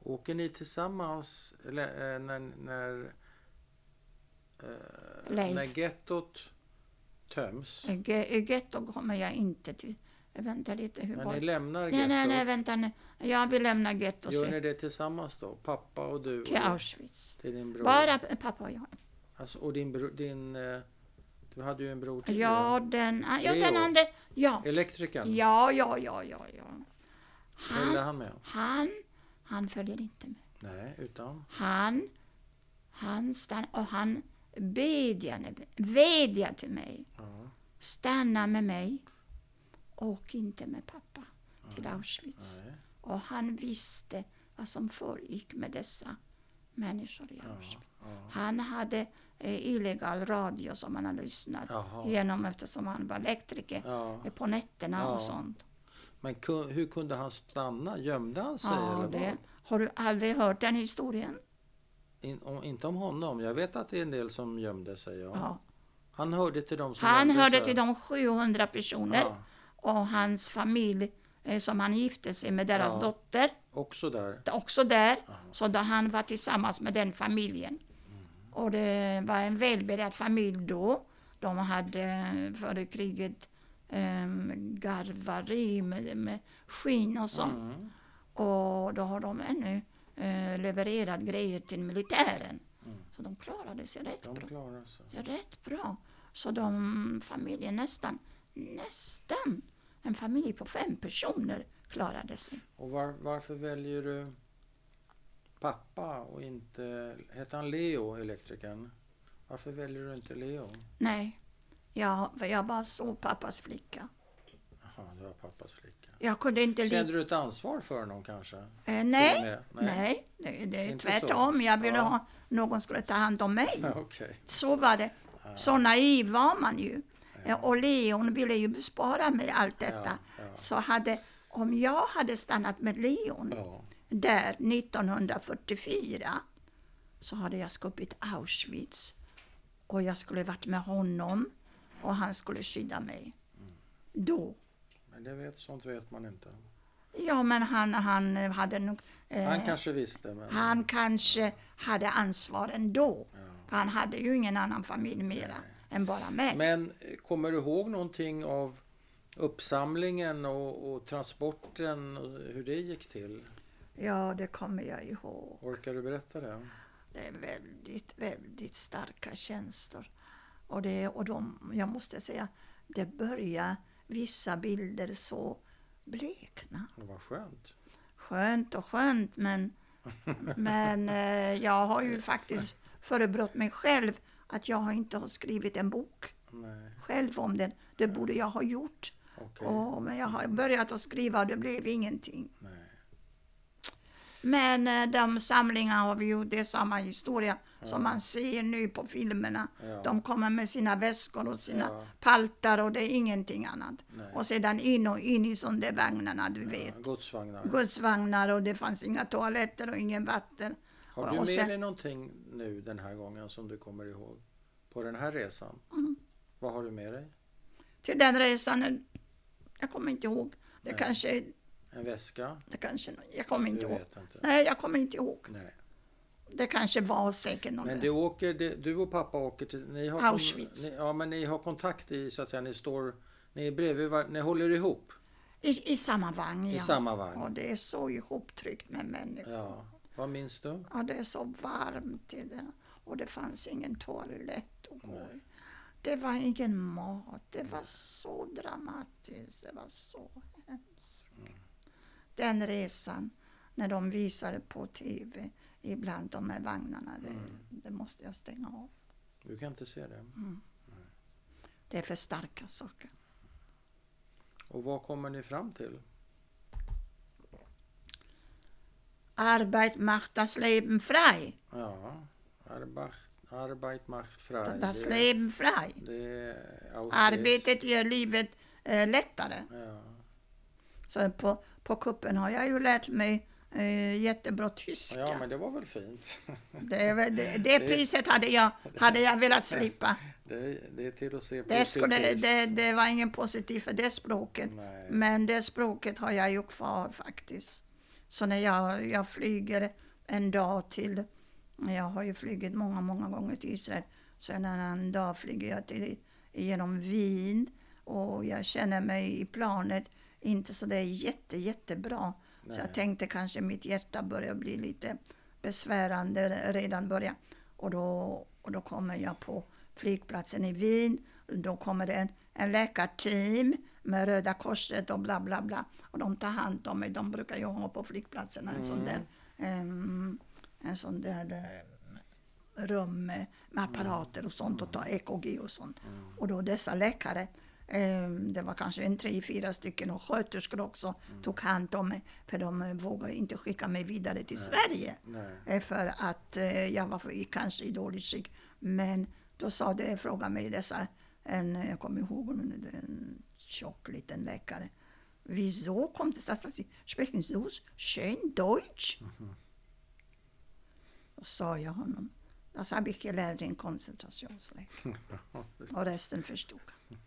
Åker ni tillsammans eller, eh, när, när, eh, när gettot töms? I ge- I getto kommer jag inte till. Vänta lite, hur var ni lämnar Nej, gettot, nej, nej, vänta nu. Jag vill lämna getto gör ni det tillsammans då? Pappa och du? till och Auschwitz. till din bror? Bara pappa och jag. Alltså, och din bror, din... eh, Du hade ju en bror till. Ja, den, ja, den andra. Ja. Elektrikern? Ja, ja, ja, ja, ja. Följde Han, han med? han, Han följde inte med. Nej, utan? Han, han stannade och han bedjade, vädjade till mig. Ja. Stanna med mig. Åk inte med pappa till Auschwitz. Nej. Och han visste vad som förgick med dessa människor i Ja. Auschwitz. Ja. Han hade eh, illegal radio som han hade lyssnat Jaha. genom eftersom han var elektriker Ja. på nätterna Ja. och sånt. Men hur kunde han stanna? Gömde han sig? Ja, eller det, vad? har du aldrig hört den historien? In, om, inte om honom. Jag vet att det är en del som gömde sig. Ja. Ja. Han hörde till de som Han hörde sig. till de 700 personer Ja. Och hans familj eh, som han gifte sig med, deras Ja. dotter, Också där. också där. Så då han var tillsammans med den familjen. Mm. Och det var en välbärgad familj då. De hade eh, före kriget um, garvari med, med skinn och sånt. Mm. Och då har de ännu eh, levererat grejer till militären. Mm. Så de klarade sig rätt De bra. sig. Rätt bra. Så de familjen nästan, nästan, en familj på fem personer klarade sig. Och var, varför väljer du pappa och inte... Hette han Leo, elektrikern? Varför väljer du inte Leo? Nej, jag, jag var så pappas flicka. Jaha, du var pappas flicka. Jag kunde inte. Kände du ett ansvar för honom kanske? Eh, nej, med? nej, det, det är Inte tvärtom. så? Jag ville Ja. ha någon skulle ta hand om mig. Okej. Så var det. Så naiv var man ju. Och Leon ville ju bespara mig allt detta. Så hade, om jag hade stannat med Leon där 1944 så hade jag skuppit Auschwitz. Och jag skulle varit med honom och han skulle skydda mig. Då. Men det vet, sånt vet man inte. Ja, men han, han hade nog... eh, Han kanske visste, men... Han kanske hade ansvar ändå. Ja. För han hade ju ingen annan familj mera än bara mig. Men eh, kommer du ihåg någonting av uppsamlingen och, och transporten och hur det gick till? Ja, det kommer jag ihåg. Orkar du berätta det? Det är väldigt, väldigt starka känslor. Och, det, och de, jag måste säga, det börjar vissa bilder så blekna. Det var skönt. Skönt och skönt, men, men eh, jag har ju faktiskt förebrott mig själv att jag inte har skrivit en bok Nej, själv om den. Det borde jag ha gjort. okej. Och, men jag har börjat att skriva och det blev ingenting. Nej. Men eh, de samlingar har vi gjort, det är samma historia som man ser nu på filmerna. Ja. De kommer med sina väskor och sina Ja. paltar och det är ingenting annat. Nej. Och sedan in och in i sån där vagnarna, du vet. Ja, godsvagnar. Godsvagnar och det fanns inga toaletter och ingen vatten. Har du med sen- dig någonting nu den här gången som du kommer ihåg? På den här resan? Mm. Vad har du med dig? Till den resan, jag kommer inte ihåg. Det Nej. kanske, En väska? det kanske, jag kommer inte Du ihåg. inte? Nej, jag kommer inte ihåg. Nej. Det kanske var säkert någon Men du, åker, du och pappa åker till... Ni har kon- Auschwitz. Ni, ja, men ni har kontakt i, så att säga, ni står... Ni är bredvid Ni håller ihop I, I samma vagn, i ja. samma vagn? Och det är så ihoptryckt med människor. Ja. Vad minns du? Ja, det är så varmt i den. Och det fanns ingen toalett att gå i. Det var ingen mat. Det var så dramatiskt. Det var så hemskt. Den resan, när de visade på tv ibland, de här vagnarna, det, det måste jag stänga av. Du kan inte se det. Det är för starka saker. Och vad kommer ni fram till? Arbeit macht das Leben frei. Ja, Arbeit, Arbeit macht frei. Das Det- Leben frei. Det. Arbetet gör livet eh, lättare. Ja. Så på, på kuppen har jag ju lärt mig eh, jättebra tyska. ja, men det var väl fint. det, det, det priset hade jag, hade jag velat slippa. Det, det är till att se Det, skulle, positivt. det, det var ingen positiv för det språket. Nej. Men det språket har jag ju kvar faktiskt. Så när jag, jag flyger en dag till, jag har ju flugit många, många gånger till Israel. Så en annan dag flyger jag till, genom Wien och jag känner mig i planet inte så det är jätte, jättebra. Så Nej. jag tänkte kanske mitt hjärta börjar bli lite besvärande redan börja. Och då, och då kommer jag på flygplatsen i Wien. Då kommer det en, en läkarteam med Röda Korset och bla bla bla. Och de tar hand om mig. De brukar ju ha på flygplatserna en sån där em, en sån där rum med, apparater och sånt och ta EKG och sånt. Och då dessa läkare, em, det var kanske en tre, fyra stycken och sköterskor också, tog hand om mig för de eh, vågade inte skicka mig vidare till Sverige. Nej. Eh, för att eh, jag var för, kanske i dåligt skick. Men då sa det, frågade mig dessa, en, jag kommer ihåg en tjock liten läkare. Wieso kommt es das, dass Sie sprechen so schön Deutsch? Då sa jag honom, das habe ich gelernt in koncentrationsläger. Och resten förstod han.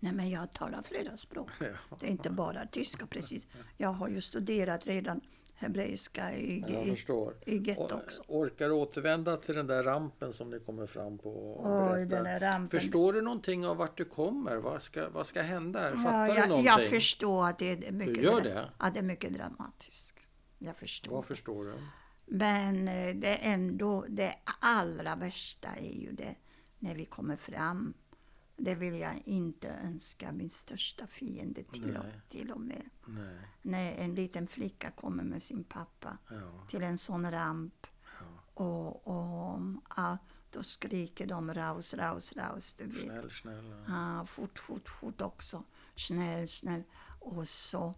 Nej men jag talar flera språk. Det är inte bara tyska precis. Jag har ju studerat redan hebreiska i, Jag i, i getto Och, också. orkar återvända till den där rampen som ni kommer fram på Oj, den där rampen. Förstår du någonting av vart du kommer? Vad ska, vad ska hända här? Ja, Fattar du jag, någonting? jag förstår att det är mycket, gör det? Att det är mycket dramatiskt. Jag förstår. Vad förstår du? Men eh, det är ändå det allra värsta är ju det när vi kommer fram. Det vill jag inte önska min största fiende till, och, Nej. till och med. Nej. När en liten flicka kommer med sin pappa Ja. till en sån ramp ja. och, och ja, då skriker de raus, raus, raus. Du vet. Snäll, snäll. ja. Fort, fort, fort också. Snäll, snäll. Och så,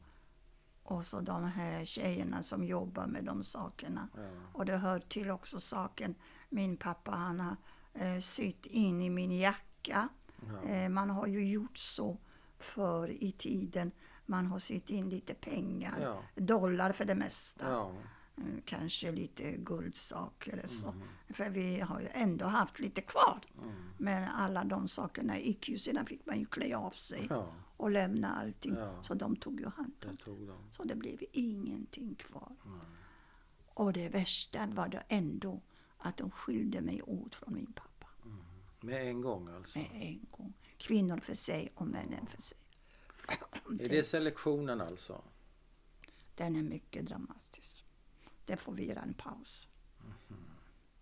och så de här tjejerna som jobbar med de sakerna. Och det hör till också saken, min pappa han har eh, sytt in i min jacka. Ja. Eh, man har ju gjort så förr i tiden. Man har sytt in lite pengar, Ja. dollar för det mesta. Ja. Eh, Kanske lite guldsaker eller så. Mm. För vi har ju ändå haft lite kvar. Men alla de sakerna gick ju, sedan fick man ju klä av sig och lämna allting. Så de tog ju hand om det det. tog de. Så det blev ingenting kvar. Och det värsta var det ändå att de skilde mig åt från min pappa. Med en gång alltså. Med en gång. Kvinnor för sig och männen för sig. Är det selektionen alltså? Den är mycket dramatisk. Det får vi göra en paus.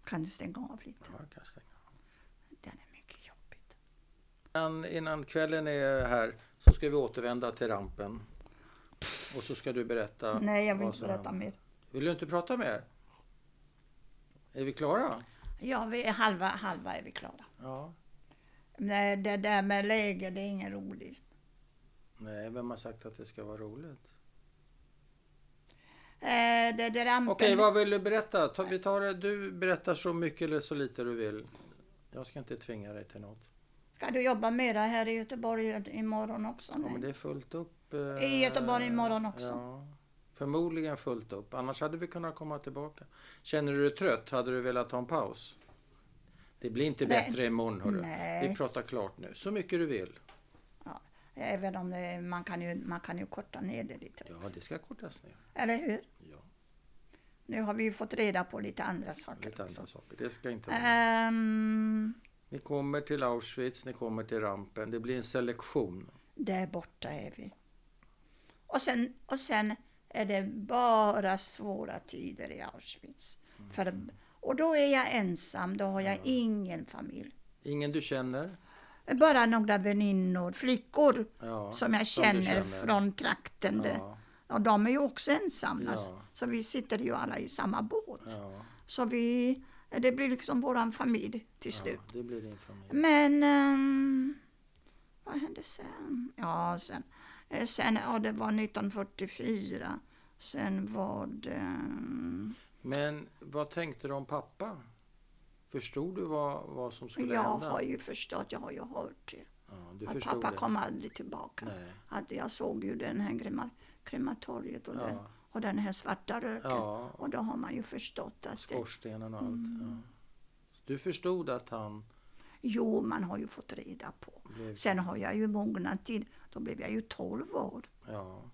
Kan du stänga av lite? Ja, jag kan stänga. Den är mycket jobbigt. Innan, innan kvällen är här så ska vi återvända till rampen. Och så ska du berätta. Nej, jag vill inte berätta mer. Vill du inte prata mer? Är vi klara? Ja, vi är halva, halva är vi klara. Ja. Nej, det där med läger, det är inget roligt. Nej, vem har sagt att det ska vara roligt? Eh, det där rampen... Okej, vad vill du berätta? Ta, vi tar det. Du berättar så mycket eller så lite du vill. Jag ska inte tvinga dig till något. Ska du jobba mera här i Göteborg imorgon också? Ja, men det är fullt upp. eh, I Göteborg imorgon också? Ja, förmodligen fullt upp. Annars hade vi kunnat komma tillbaka. Känner du dig trött? Hade du velat ta en paus? Det blir inte Nej. bättre imorgon hörru. Nej. Vi pratar klart nu. Så mycket du vill. Även om det, man, kan ju, man kan ju korta ner det lite Ja, också. det ska kortas ner. Eller hur? Ja, Nu har vi ju fått reda på lite andra saker lite också. andra saker. Det ska inte vara. Ehm, Ni kommer till Auschwitz, ni kommer till rampen. Det blir en selektion. där borta är vi. Och sen, och sen är det bara svåra tider i Auschwitz. Mm. För, och då är jag ensam, då har jag ingen familj. Ingen du känner? Bara några väninnor, flickor Ja, som jag som du känner, känner. från trakten. Ja, Och de är ju också ensamma. Ja. Så vi sitter ju alla i samma båt. ja, Så vi, det blir liksom våran familj till ja, slut. det blir din familj. Men ehm, vad hände sen? Ja, sen, sen ja, det var 1944. Sen var det... ehm, Men vad tänkte du om pappa? Förstod du vad, vad som skulle Jag hända? har ju förstått, jag har ju hört det. Ja, att pappa det? kom aldrig tillbaka. Nej. Att jag såg ju den här krema, krematoriet och, Ja. den, och den här svarta röken. Ja, Och då har man ju förstått att skorstenen och allt. Mm. Du förstod att han jo, man har ju fått reda på. blev... Sen har jag ju mognat till, då blev jag ju 12 år. Ja,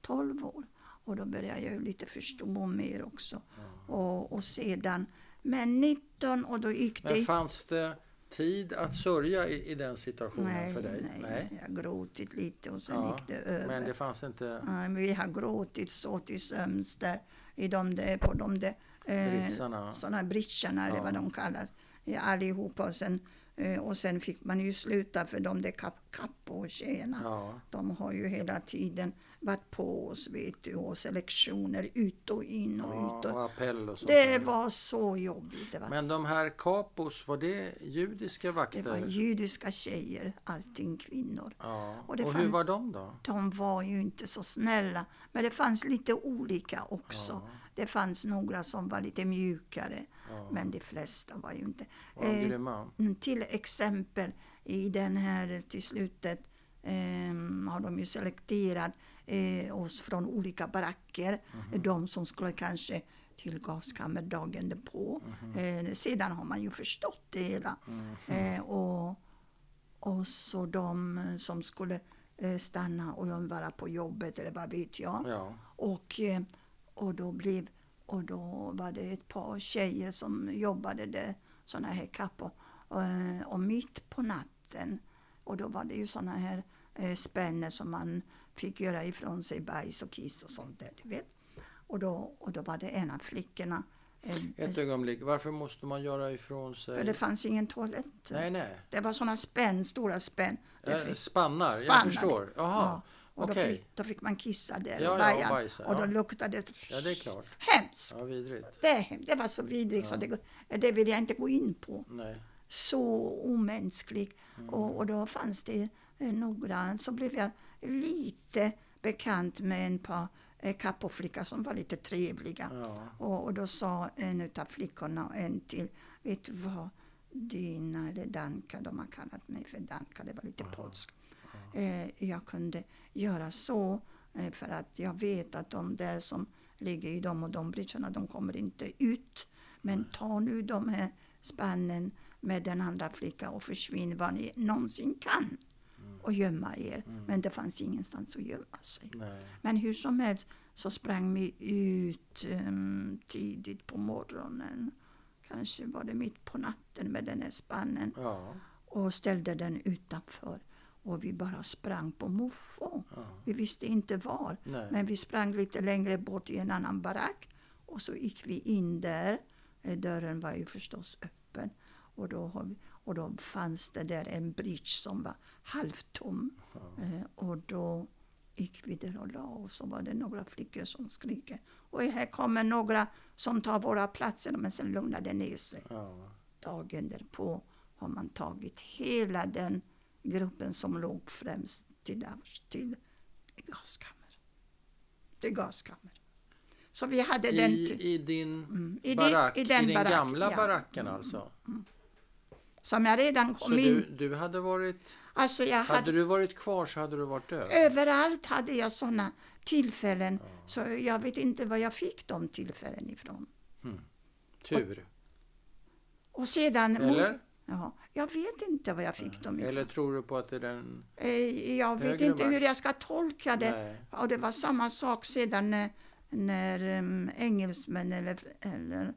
12 år. Och då började jag ju lite förstå mer också. Och, och sedan, men 19 och då gick det... Men fanns det tid att sörja i, i den situationen nej, för dig? nej, nej, jag gråtit lite och sen Ja, gick det över. Men det fanns inte Nej, vi har gråtit så till sömns där i de där, på de där eh, britsarna? sådana britscharna eller Ja. vad de kallas. Ja, allihopa och sen Eh, och sen fick man ju sluta för de där kap kappo-tjejerna. Ja. De har ju hela tiden varit på oss vet du, och selektioner ut och in och ja, ut. Och, och appell och sånt. det var så jobbigt. Det var, Men de här kapos, var det judiska vakter? det var judiska tjejer, allting kvinnor. ja. och Och, det hur fann- var de då? De var ju inte så snälla, men det fanns lite olika också. Ja. Det fanns några som var lite mjukare, Ja. men de flesta var ju inte. Eh? Mm, Till exempel i den här till slutet ehm, har de ju selekterat eh, oss från olika baracker. Mhm. De som skulle kanske till gaskammer dagen därpå. Mhm. Eh, sedan har man ju förstått det hela. Mm. Eh, och, och så de eh, som skulle eh, stanna och vara på jobbet eller vad vet jag. Ja. Och, eh, och, då blev, och då var det ett par tjejer som jobbade där, sådana här kappor. Och, eh, och mitt på natten, och då var det ju sådana här eh, spänner som man fick göra ifrån sig bajs och kiss och sånt där, du vet. Och då, och då var det en av flickorna, eh, Ett ögonblick, varför måste man göra ifrån sig? för det fanns ingen toalett. Nej, nej. Det var sådana spänn, stora spänn. Det Eh, fick- Spannar, jag Spannar. förstår. Jaha, Ja, och då, okej. fick, då fick man kissa där Ja, ja, och och baja. bajsa, och då ja. luktade det Ja, det är klart. hemskt. Ja, vidrigt. Det, det var så vidrigt så det, det vill jag inte gå in på. Nej. Så omänsklig. Mm. Och, och då fanns det eh, några, så blev jag lite bekant med en par eh, kappoflickor som var lite trevliga. Ja. Och, och då sa en av flickorna och en till, vet du vad, Dina eller Danka, de har kallat mig för Danka, det var lite polskt. Eh, jag kunde göra så eh, för att jag vet att de där som ligger i de och de bridgerna, de kommer inte ut. Men ta nu de här spannen med den andra flickan och försvinn vad ni någonsin kan och gömma er. Men det fanns ingenstans att gömma sig. Nej. Men hur som helst så sprang vi ut em, tidigt på morgonen. Kanske var det mitt på natten med den här spannen Ja. och ställde den utanför. Och vi bara sprang på muffo. ja. Vi visste inte var. Nej. Men vi sprang lite längre bort i en annan barack. Och så gick vi in där. Eh, Dörren var ju förstås öppen. Och då, vi, och då fanns det där en bridge som var halvtom. Eh, och då gick vi där och la oss. Så var det några flickor som skriker. Och här kommer några som tar våra platser. Men sen lugnade ner sig. Ja. Dagen därpå har man tagit hela den gruppen som låg främst till, till gaskammer. Till gaskammer. Så vi hade den... I, din Mm, i, barack, det, i, i den den barack, gamla ja. baracken alltså? Som jag redan Så kom in... du, du hade varit, Alltså jag hade, hade du varit kvar så hade du varit död? Överallt hade jag sådana tillfällen. Så jag vet inte var jag fick de tillfällen ifrån. Tur. Och sedan... Eller? Ja, jag vet inte var jag fick dem ifrån. Eller tror du på att det är den... Eh, Jag vet inte makt. hur jag ska tolka det. Nej. Och det var samma sak sedan när, när um, engelsmän eller, eller,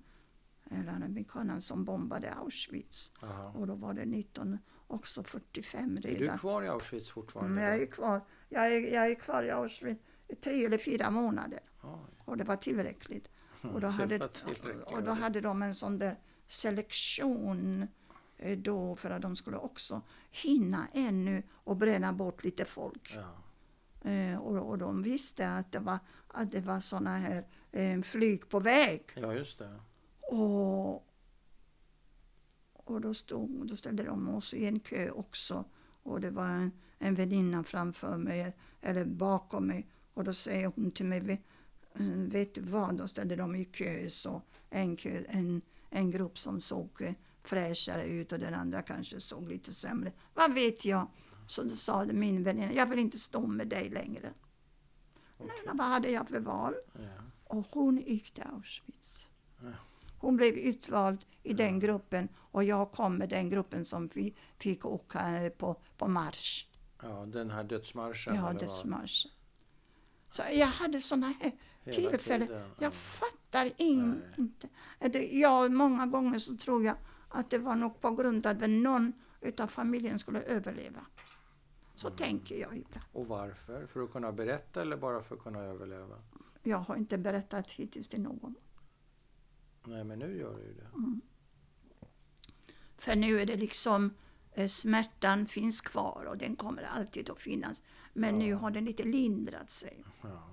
eller amerikanerna som bombade Auschwitz. Aha. Och då var det 19, också 45 Är du redan. kvar i Auschwitz fortfarande? Men jag är kvar, jag är, jag är kvar i Auschwitz i tre eller fyra månader. Oj. Och det var tillräckligt. Och då, hade, och då hade de en sån där selektion då för att de skulle också hinna ännu och bränna bort lite folk. Ja. Eh, och, och de visste att det var, att det var såna här eh, flyg på väg. ja, just det. Och, och då, stod, då ställde de oss i en kö också. Och det var en, en väninna framför mig, eller bakom mig. Och då säger hon till mig, "Ve- eh, vet du vad? Då ställde de i kö, så en, kö, en, en grupp som såg eh, fräschare ut och den andra kanske såg lite sämre. Vad vet jag? Så då sa min väninna, jag vill inte stå med dig längre. Nej, men vad hade jag för val? Ja. Och hon gick till Auschwitz. Ja. Hon blev utvald i den gruppen och jag kom med den gruppen som vi fick åka på, på marsch. ja, den här dödsmarschen. Ja, dödsmarschen. Så jag hade sådana här Hela tillfällen. tiden, ja. Jag fattar in, Nej. inte. Det, ja, många gånger så tror jag att det var nog på grund av att någon utav familjen skulle överleva. Så Mm. tänker jag ibland. Och varför? För att kunna berätta eller bara för att kunna överleva? Jag har inte berättat hittills till någon. Nej, men nu gör du ju det. För nu är det liksom eh, smärtan finns kvar och den kommer alltid att finnas. Men nu Ja. har den lite lindrat sig. Ja.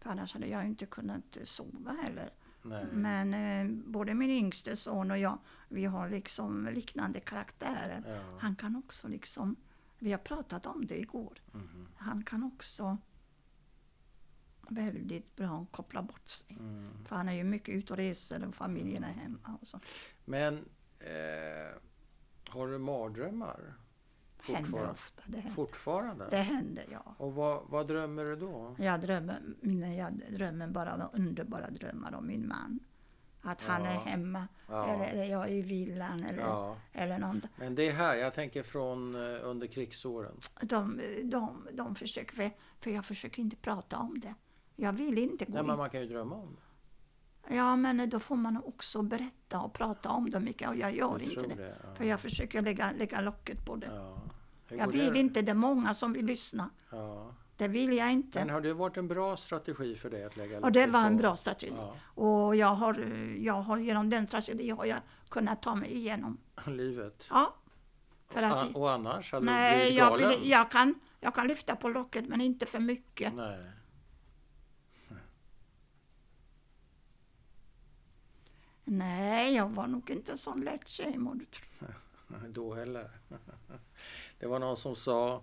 För annars hade jag inte kunnat eh, sova heller. Nej. Men eh, både min yngste son och jag, vi har liksom liknande karaktärer. Ja. Han kan också liksom, vi har pratat om det igår, Mhm. han kan också väldigt bra koppla bort sig. Mm. För han är ju mycket ute och reser och familjen är hemma och så. Men eh, har du mardrömmar? Händer ofta. Det händer, Fortfarande? det händer ja. Och vad, vad drömmer du då? Jag drömmer, mina, jag drömmer bara underbara drömmar om min man. Att han Ja. är hemma, Ja. eller, eller jag är i villan eller, Ja. eller något. Men det är här, jag tänker från eh, under krigsåren. De, de, de försöker, för, för jag försöker inte prata om det. Jag vill inte gå Nej, in. men man kan ju drömma om det. Ja, men då får man också berätta och prata om det mycket och jag gör Jag inte det. det, ja. För jag försöker lägga, lägga locket på det. Ja. Jag vill det? inte, det är många som vill lyssna. Ja. Det vill jag inte. Men har det varit en bra strategi för dig att lägga och det locket var en på? bra strategi. Ja, Och jag har, jag har genom den strategin har jag kunnat ta mig igenom. livet. Ja. För och, att, a- och annars? Hade du nej, blivit jag, galen? vill, jag, kan, jag kan lyfta på locket men inte för mycket. Nej. Nej, jag var nog inte en sån lätt tjej må du tro. Då heller. Det var någon som sa,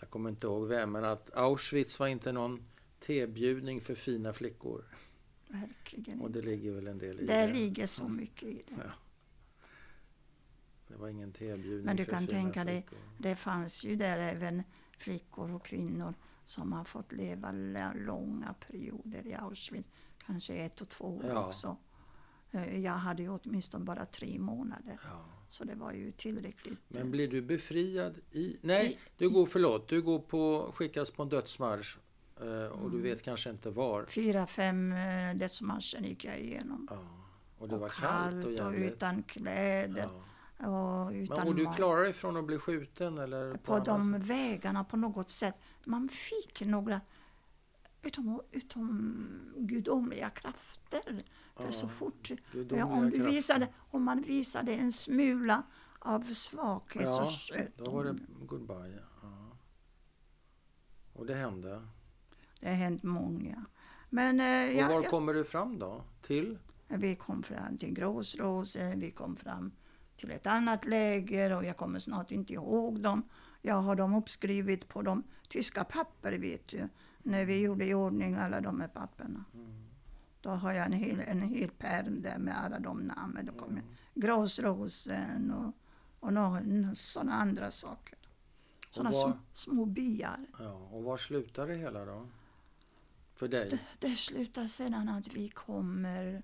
jag kommer inte ihåg vem, men att Auschwitz var inte någon tebjudning för fina flickor. Verkligen Och inte. det ligger väl en del i Det det. ligger så mycket i det. Ja. Det var ingen tebjudning Men du för kan fina tänka dig, flickor. det fanns ju där även flickor och kvinnor som har fått leva långa perioder i Auschwitz. Kanske ett och två år Ja. också. Eh, Jag hade ju åtminstone bara tre månader. Ja. Så det var ju tillräckligt. Men blir du befriad i... Nej, du går, förlåt, du går på, skickas på en dödsmarsch eh, och Mm. du vet kanske inte var. Fyra, fem eh, dödsmarscher gick jag igenom. Ja. Och det och var kallt och och jävligt. utan kläder Ja. och utan Men, och du klarar dig från att bli skjuten eller? på annat de sätt? vägarna på något sätt. Man fick några utom, utom gudomliga krafter. För så fort ja, om, du visade, om man visade en smula av svaghet Ja, så sköt Då var det de. goodbye. Ja. Och det hände. Det har hänt många. Men eh, Och var ja, kommer du fram då? Till? vi kom fram till Gråsrosen, vi kom fram till ett annat läger och jag kommer snart inte ihåg dem. Jag har dem uppskrivit på de tyska papper vet du. När vi gjorde i ordning alla de här papperna. Då har jag en hel, en hel pärm där med alla de namnen. Då kommer Gråsrosen och, och sådana andra saker. Sådana var- små, små byar. Ja. Och var slutar det hela då? För dig? Det slutar sedan att vi kommer,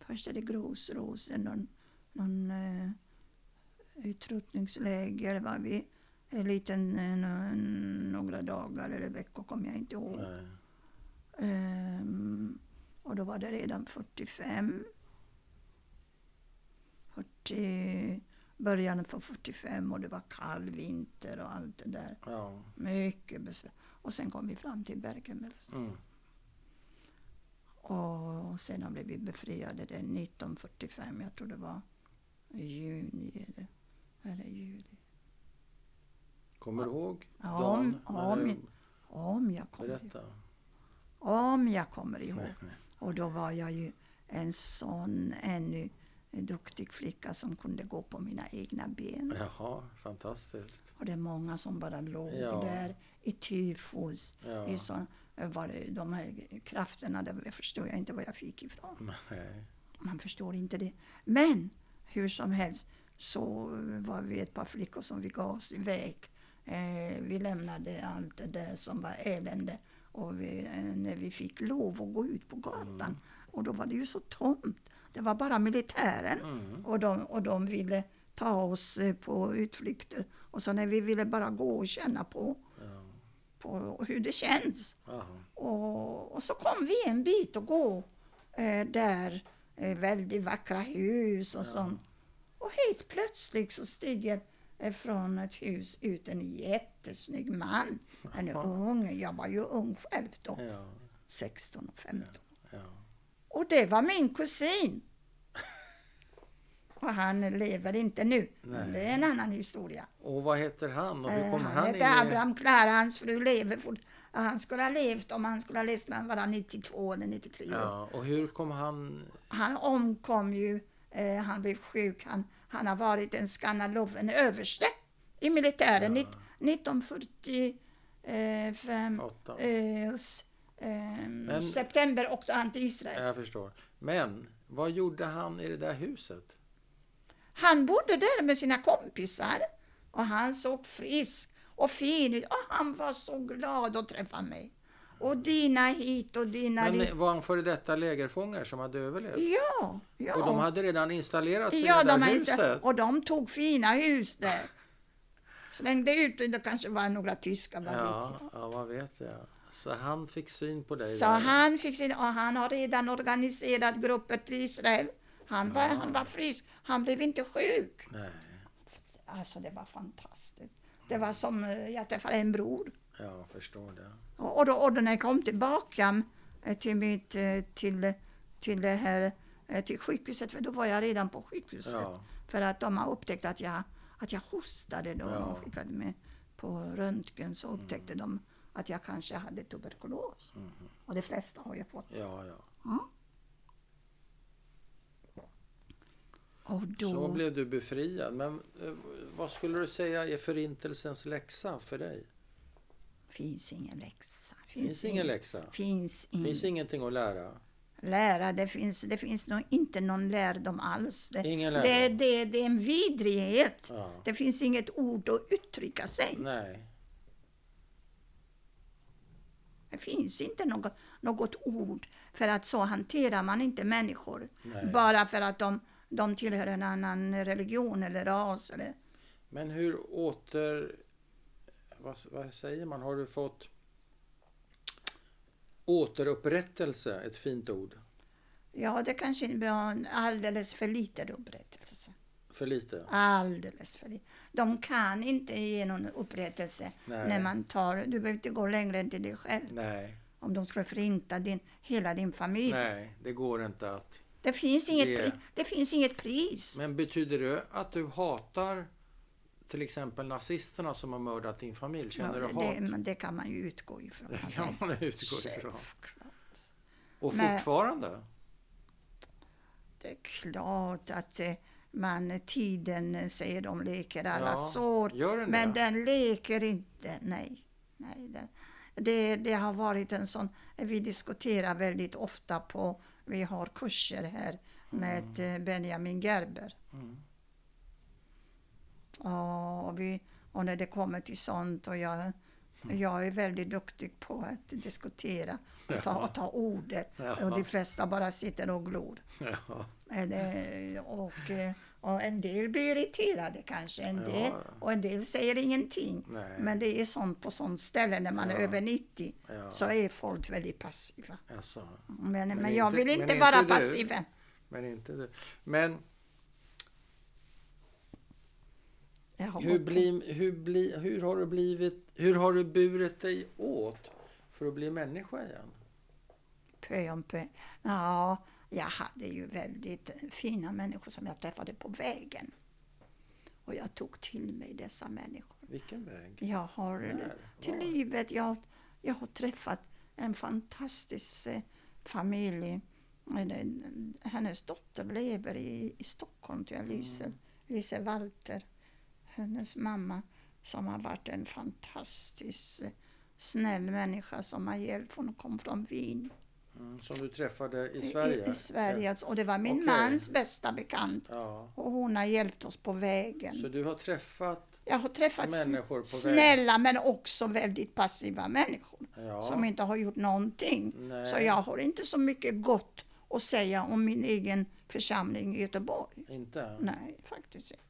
först är det Gråsrosen, någon, någon eh, utrotningsläger var vi en liten, eh, nå- några dagar eller veckor kommer jag inte ihåg. Ehm, och då var det redan 45. 40, början på 45 och det var kall vinter och allt det där. Ja. Mycket besvär. Och sen kom vi fram till Bergen-Belsen. Mm. Och sedan blev vi befriade det 1945. Jag tror det var juni eller, eller juli. Kommer du ihåg dagen? ja, när du- Om jag kommer ihåg. Om jag kommer ihåg. Och då var jag ju en sån ännu duktig flicka som kunde gå på mina egna ben. Jaha, fantastiskt. Och det är många som bara låg Ja. där i tyfus. Ja. I sån, var det, de här krafterna, det förstår jag inte var jag fick ifrån. Nej. Man förstår inte det. Men hur som helst så var vi ett par flickor som vi gav oss iväg. Eh, vi lämnade allt det där som var elände och vi, eh, när vi fick lov att gå ut på gatan och då var det ju så tomt. Det var bara militären Mm. och, de, och de ville ta oss eh, på utflykter. Och så när vi ville bara gå och känna på, Ja. på hur det känns. Och, och så kom vi en bit att gå eh, där, eh, väldigt vackra hus och sånt. Och helt plötsligt så stiger från ett hus ut en jättesnygg man. En ung, jag var ju ung själv då, Ja. 16 och 15. Ja. Och det var min kusin. Och han lever inte nu. Men det är en annan historia. Och vad heter han? Och hur Eh, kommer han han in heter i... Abraham Klara, hans fru lever fort. Ja, Han skulle ha levt, om han skulle ha levt skulle han vara 92 eller 93 år. Ja, och hur kom han... Han omkom ju, eh, han blev sjuk. Han, han har varit en Skanalov, en överste i militären. Ja. Nitt- 1945, Åtta? eh, eh, Men- september åkte han till Israel. Jag förstår. Men vad gjorde han i det där huset? Han bodde där med sina kompisar och han såg frisk och fin ut och han var så glad att träffa mig. Och dina hit och dina dit. Men var han före detta lägerfångar som hade överlevt? Ja, ja. Och de hade redan installerat sig ja, i det där de huset? och de tog fina hus där. Slängde ut, det kanske var några tyskar, vad vet Ja, jag. ja, vad vet jag. Så han fick syn på dig Så där. han fick sin, och han har redan organiserat grupper till Israel. Han var, Ja. han var frisk, han blev inte sjuk. Nej, Alltså det var fantastiskt. Det var som, eh, jag träffade en bror. Jag förstår det. Och, och, då, och då när jag kom tillbaka eh, till, mitt, eh, till, till det här eh, till sjukhuset, för då var jag redan på sjukhuset. Ja. För att de har upptäckt att jag, att jag hostade då. Ja. De skickade mig på röntgen så upptäckte de att jag kanske hade tuberkulos. Mhm. Och de flesta har ju fått. Ja, ja. Och då, Så blev du befriad. Men vad skulle du säga är förintelsens läxa för dig? Finns ingen läxa. Finns ingen läxa? Finns ingen Finns ingenting att lära? lära. Det finns, det finns nog inte någon lärdom alls. Det, Ingen det, lärdom? det, det är en vidrighet. Ja. Det finns inget ord att uttrycka sig. Nej. Det finns inte något, något ord. För att så hanterar man inte människor. Nej. Bara för att de, de tillhör en annan religion eller ras. Eller. Men hur åter... Vad, vad säger man? Har du fått återupprättelse? Ett fint ord. Ja, det kanske är bra. Alldeles för lite upprättelse. För lite? Alldeles för lite. De kan inte ge någon upprättelse Nej. när man tar... Du behöver inte gå längre än till dig själv. Nej. Om de skulle förinta din, hela din familj. Nej, det går inte att... Det, finns inget Det- pri, det finns inget pris. Men betyder det att du hatar till exempel nazisterna som har mördat din familj? Känner Ja, du det, hat? men det kan man ju utgå ifrån. Det kan man utgå ifrån. Självklart. Och Men- fortfarande? Det är klart att eh, man, tiden eh, säger de leker alla Ja, sår. den men det? den leker inte. Nej. Nej den, det, det har varit en sån, vi diskuterar väldigt ofta på, vi har kurser här med eh, Benjamin Gerber. Mm. Och, vi, och när det kommer till sånt och jag, jag är väldigt duktig på att diskutera och ta, och ta ordet. Jaha. Och de flesta bara sitter och glor. Eh, det- Och, eh, och en del blir irriterade kanske, en Ja. del, och en del säger ingenting. Nej. Men det är sånt på sånt ställe när man är Ja. över 90 Ja. så är folk väldigt passiva. Alltså, Men, men, Men jag inte- vill inte vara passiv. men inte du. Men Jag har hur, bli, hur, bli, hur har du blivit, hur har du burit dig åt för att bli människa igen? Pö om pö. Ja, jag hade ju väldigt fina människor som jag träffade på vägen. Och jag tog till mig dessa människor. Vilken väg? Jag har När? till Var? livet, jag, jag har träffat en fantastisk eh, familj. Eh, Hennes dotter lever i, i Stockholm, tror jag, Lise, Mm. Lise Walter. Hennes mamma som har varit en fantastisk eh, snäll människa som har hjälpt. Hon kom från Wien. Mm, som du träffade i Sverige? I, i Sverige. Och det var min Okej. mans bästa bekant. Ja. Och hon har hjälpt oss på vägen. Så du har träffat... Jag har träffat Människor på snälla men också väldigt passiva människor. Ja. Som inte har gjort någonting. Nej. Så jag har inte så mycket gott att säga om min egen församling i Göteborg. Inte? Nej, faktiskt inte.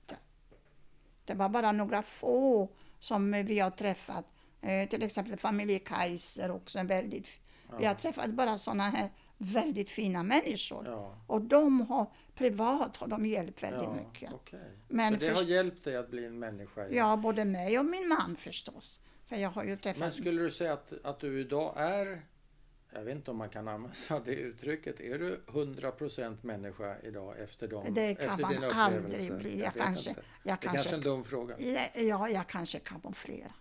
Det var bara några få som vi har träffat. Eh, till exempel familje Kaiser också. En väldigt, Vi har träffat bara sådana här väldigt fina människor. Ja. Och de har, privat har de hjälpt väldigt ja, mycket. okej. Men Så det för- har hjälpt dig att bli en människa igen? Ja, både mig och min man förstås. För jag har ju träffat... Men skulle du säga att, att du idag är jag vet inte om man kan använda det uttrycket. Är du 100% människa idag efter, dem, Det kan efter man din aldrig bli. Jag vet kanske- inte. jag det kanske kanske- är en dum fråga. Ja, jag kanske kamouflerar.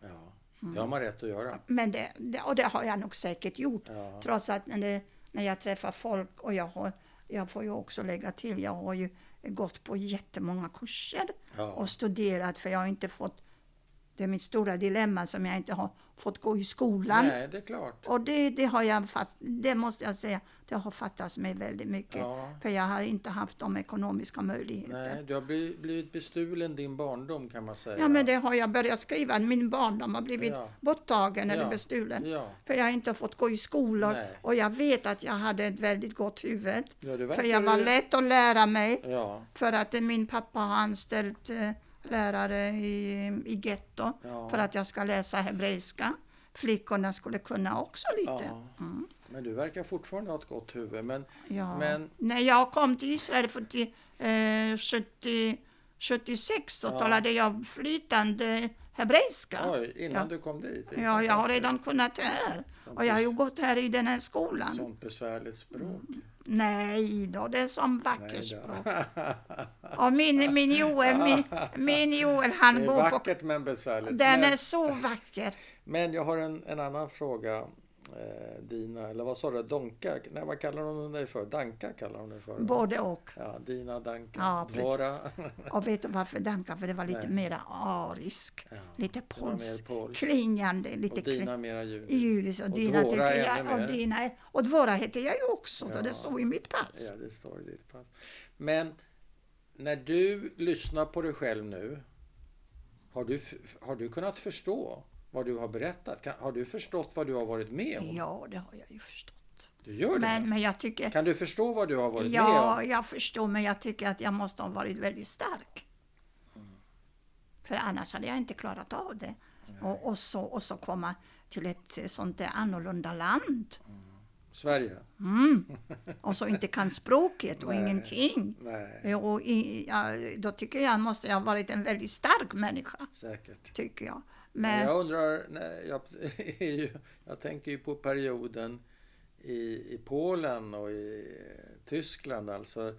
Ja, Mm. det har man rätt att göra. Men det, det, och det har jag nog säkert gjort. Ja. Trots att när, det, när jag träffar folk och jag har, jag får ju också lägga till, jag har ju gått på jättemånga kurser Ja. och studerat för jag har inte fått, det är mitt stora dilemma som jag inte har fått gå i skolan. Nej, det är klart. Och det, det har jag fatt, det måste jag säga, det har fattats mig väldigt mycket. Ja. För jag har inte haft de ekonomiska möjligheterna. Nej, du har blivit, bestulen din barndom kan man säga. Ja, men det har jag börjat skriva. Min barndom har blivit Ja. borttagen eller Ja. bestulen. Ja, För jag har inte fått gå i skolor Nej. och jag vet att jag hade ett väldigt gott huvud. För jag var lätt att lära mig. För att min pappa har anställt eh, lärare i, i getto Ja. för att jag ska läsa hebreiska. Flickorna skulle kunna också lite. ja. Mm. Men du verkar fortfarande ha ett gott huvud. Men, Ja. men När jag kom till Israel 40, eh, 70, 76 så Ja. talade jag flytande hebreiska. oj, innan Ja. du kom dit. Ja, jag har redan kunnat det här. Sånt Och jag har ju gått här i den här skolan. Sånt besvärligt språk. Nej då, det är som då. Och min, min Joel, min, min Joel han Det är bor på... vackert men besvärligt. Den men, är så vacker. men jag har en, en annan fråga. Eh, Dina, eller vad sa du? Donka? Nej, vad kallar hon dig för? Danka kallar hon dig för? Både och. Ja, Dina Danka. Ja. Dvora. Och vet du varför Danka? För det var lite Nej. mera arisk. Ja, Lite mer polsk. polskt. Klingande. Lite Och Dina kling, mera judiskt. judiskt. Och, Och Dina Dvora tycker jag. ännu Och, mer. Dina, är- och Dvora heter jag ju också. Så Ja. det står i mitt pass. Ja, det står i ditt pass. Men när du lyssnar på dig själv nu, har du, har du kunnat förstå vad du har berättat? Kan, har du förstått vad du har varit med om? Ja, det har jag ju förstått. Du gör det? Men, men jag tycker... Kan du förstå vad du har varit med Ja, om? jag förstår, men jag tycker att jag måste ha varit väldigt stark. För annars hade jag inte klarat av det. Och, och, så, och så komma till ett sånt där annorlunda land. Sverige? Mm. Och så inte kan språket och Nej. ingenting. Nej, Och i, ja, då tycker jag måste jag ha varit en väldigt stark människa, säkert. tycker jag. Men jag undrar, nej, jag, ju, jag tänker ju på perioden i, i Polen och i Tyskland, alltså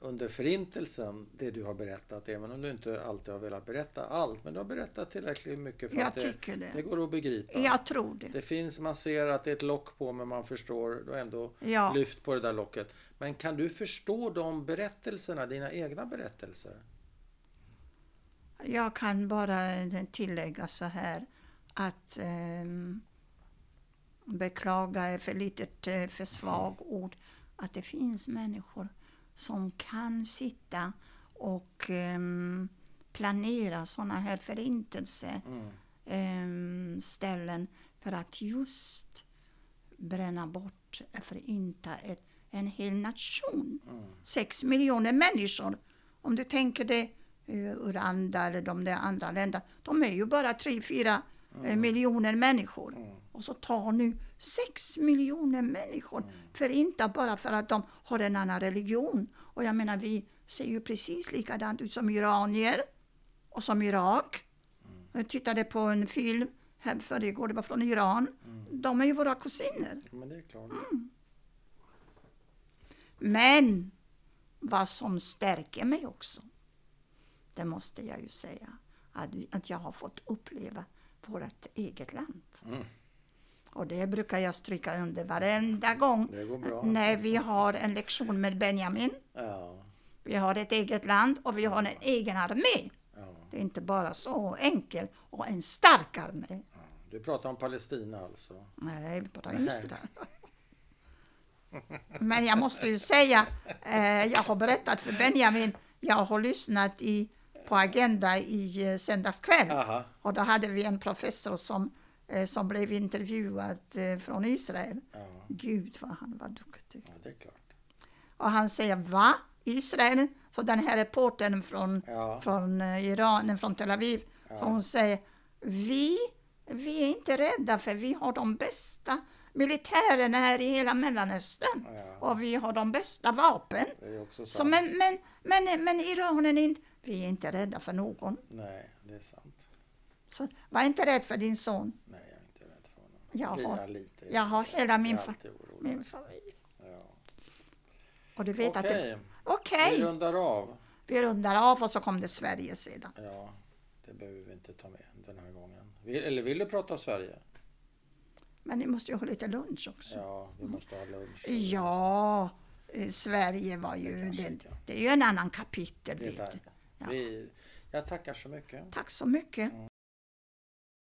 under förintelsen, det du har berättat, även om du inte alltid har velat berätta allt, men du har berättat tillräckligt mycket för jag att det, det det. går att begripa. Jag tror det. Det finns, man ser att det är ett lock på, men man förstår, du har ändå Ja. lyft på det där locket. Men kan du förstå de berättelserna, dina egna berättelser? Jag kan bara tillägga så här att ehm, beklaga är för litet, eh, för svag ord, att det finns människor som kan sitta och ehm, planera sådana här förintelseställen Mm. ställen för att just bränna bort, förinta ett, en hel nation. Mm. Sex miljoner människor. Om du tänker eh, Uranda eller de där andra länderna. De är ju bara tre, fyra eh, miljoner människor. Mm. Och så tar nu sex miljoner människor förinta bara för att de har en annan religion. Och jag menar, vi ser ju precis likadant ut som iranier och som Irak. Jag tittade på en film här för igår, det var från Iran. De är ju våra kusiner. Men det är klart. Mm. Men vad som stärker mig också, det måste jag ju säga, att, att jag har fått uppleva vårt eget land. Mm. Och det brukar jag stryka under varenda gång när vi har en lektion med Benjamin. Ja, Vi har ett eget land och vi har en egen armé. ja. Det är inte bara så enkelt och en stark armé. Du pratar om Palestina alltså? Nej, vi pratar Nej. Israel. Men jag måste ju säga, eh, jag har berättat för Benjamin, jag har lyssnat i, på Agenda i eh, söndags kväll. Aha. Och då hade vi en professor som, eh, som blev intervjuad eh, från Israel. Ja, Gud vad han var duktig. ja, det är klart. Och han säger, va? Israel? Så den här reportern från, Ja. från Iran, från Tel Aviv, så hon säger, vi, vi är inte rädda för vi har de bästa militärerna här i hela Mellanöstern. Ja. Och vi har de bästa vapen. Så men, men, men, men Iran är inte, vi är inte rädda för någon. Nej, det är sant. Så var inte rädd för din son. Nej, jag är inte rädd för honom. Jag har, lite. jag har hela min, fa min familj. Ja. Och du vet att det... Okej, Okej, vi rundar av. vi rundar av och så kom det Sverige sedan. Ja, det behöver vi inte ta med den här gången. Vill- Eller vill du prata om Sverige? Men ni måste ju ha lite lunch också. Ja, vi måste ha lunch. Ja, eh, Sverige var ju... Det Det, det är ju en annan kapitel. Det Vet. Vi, jag tackar så mycket. Tack så mycket.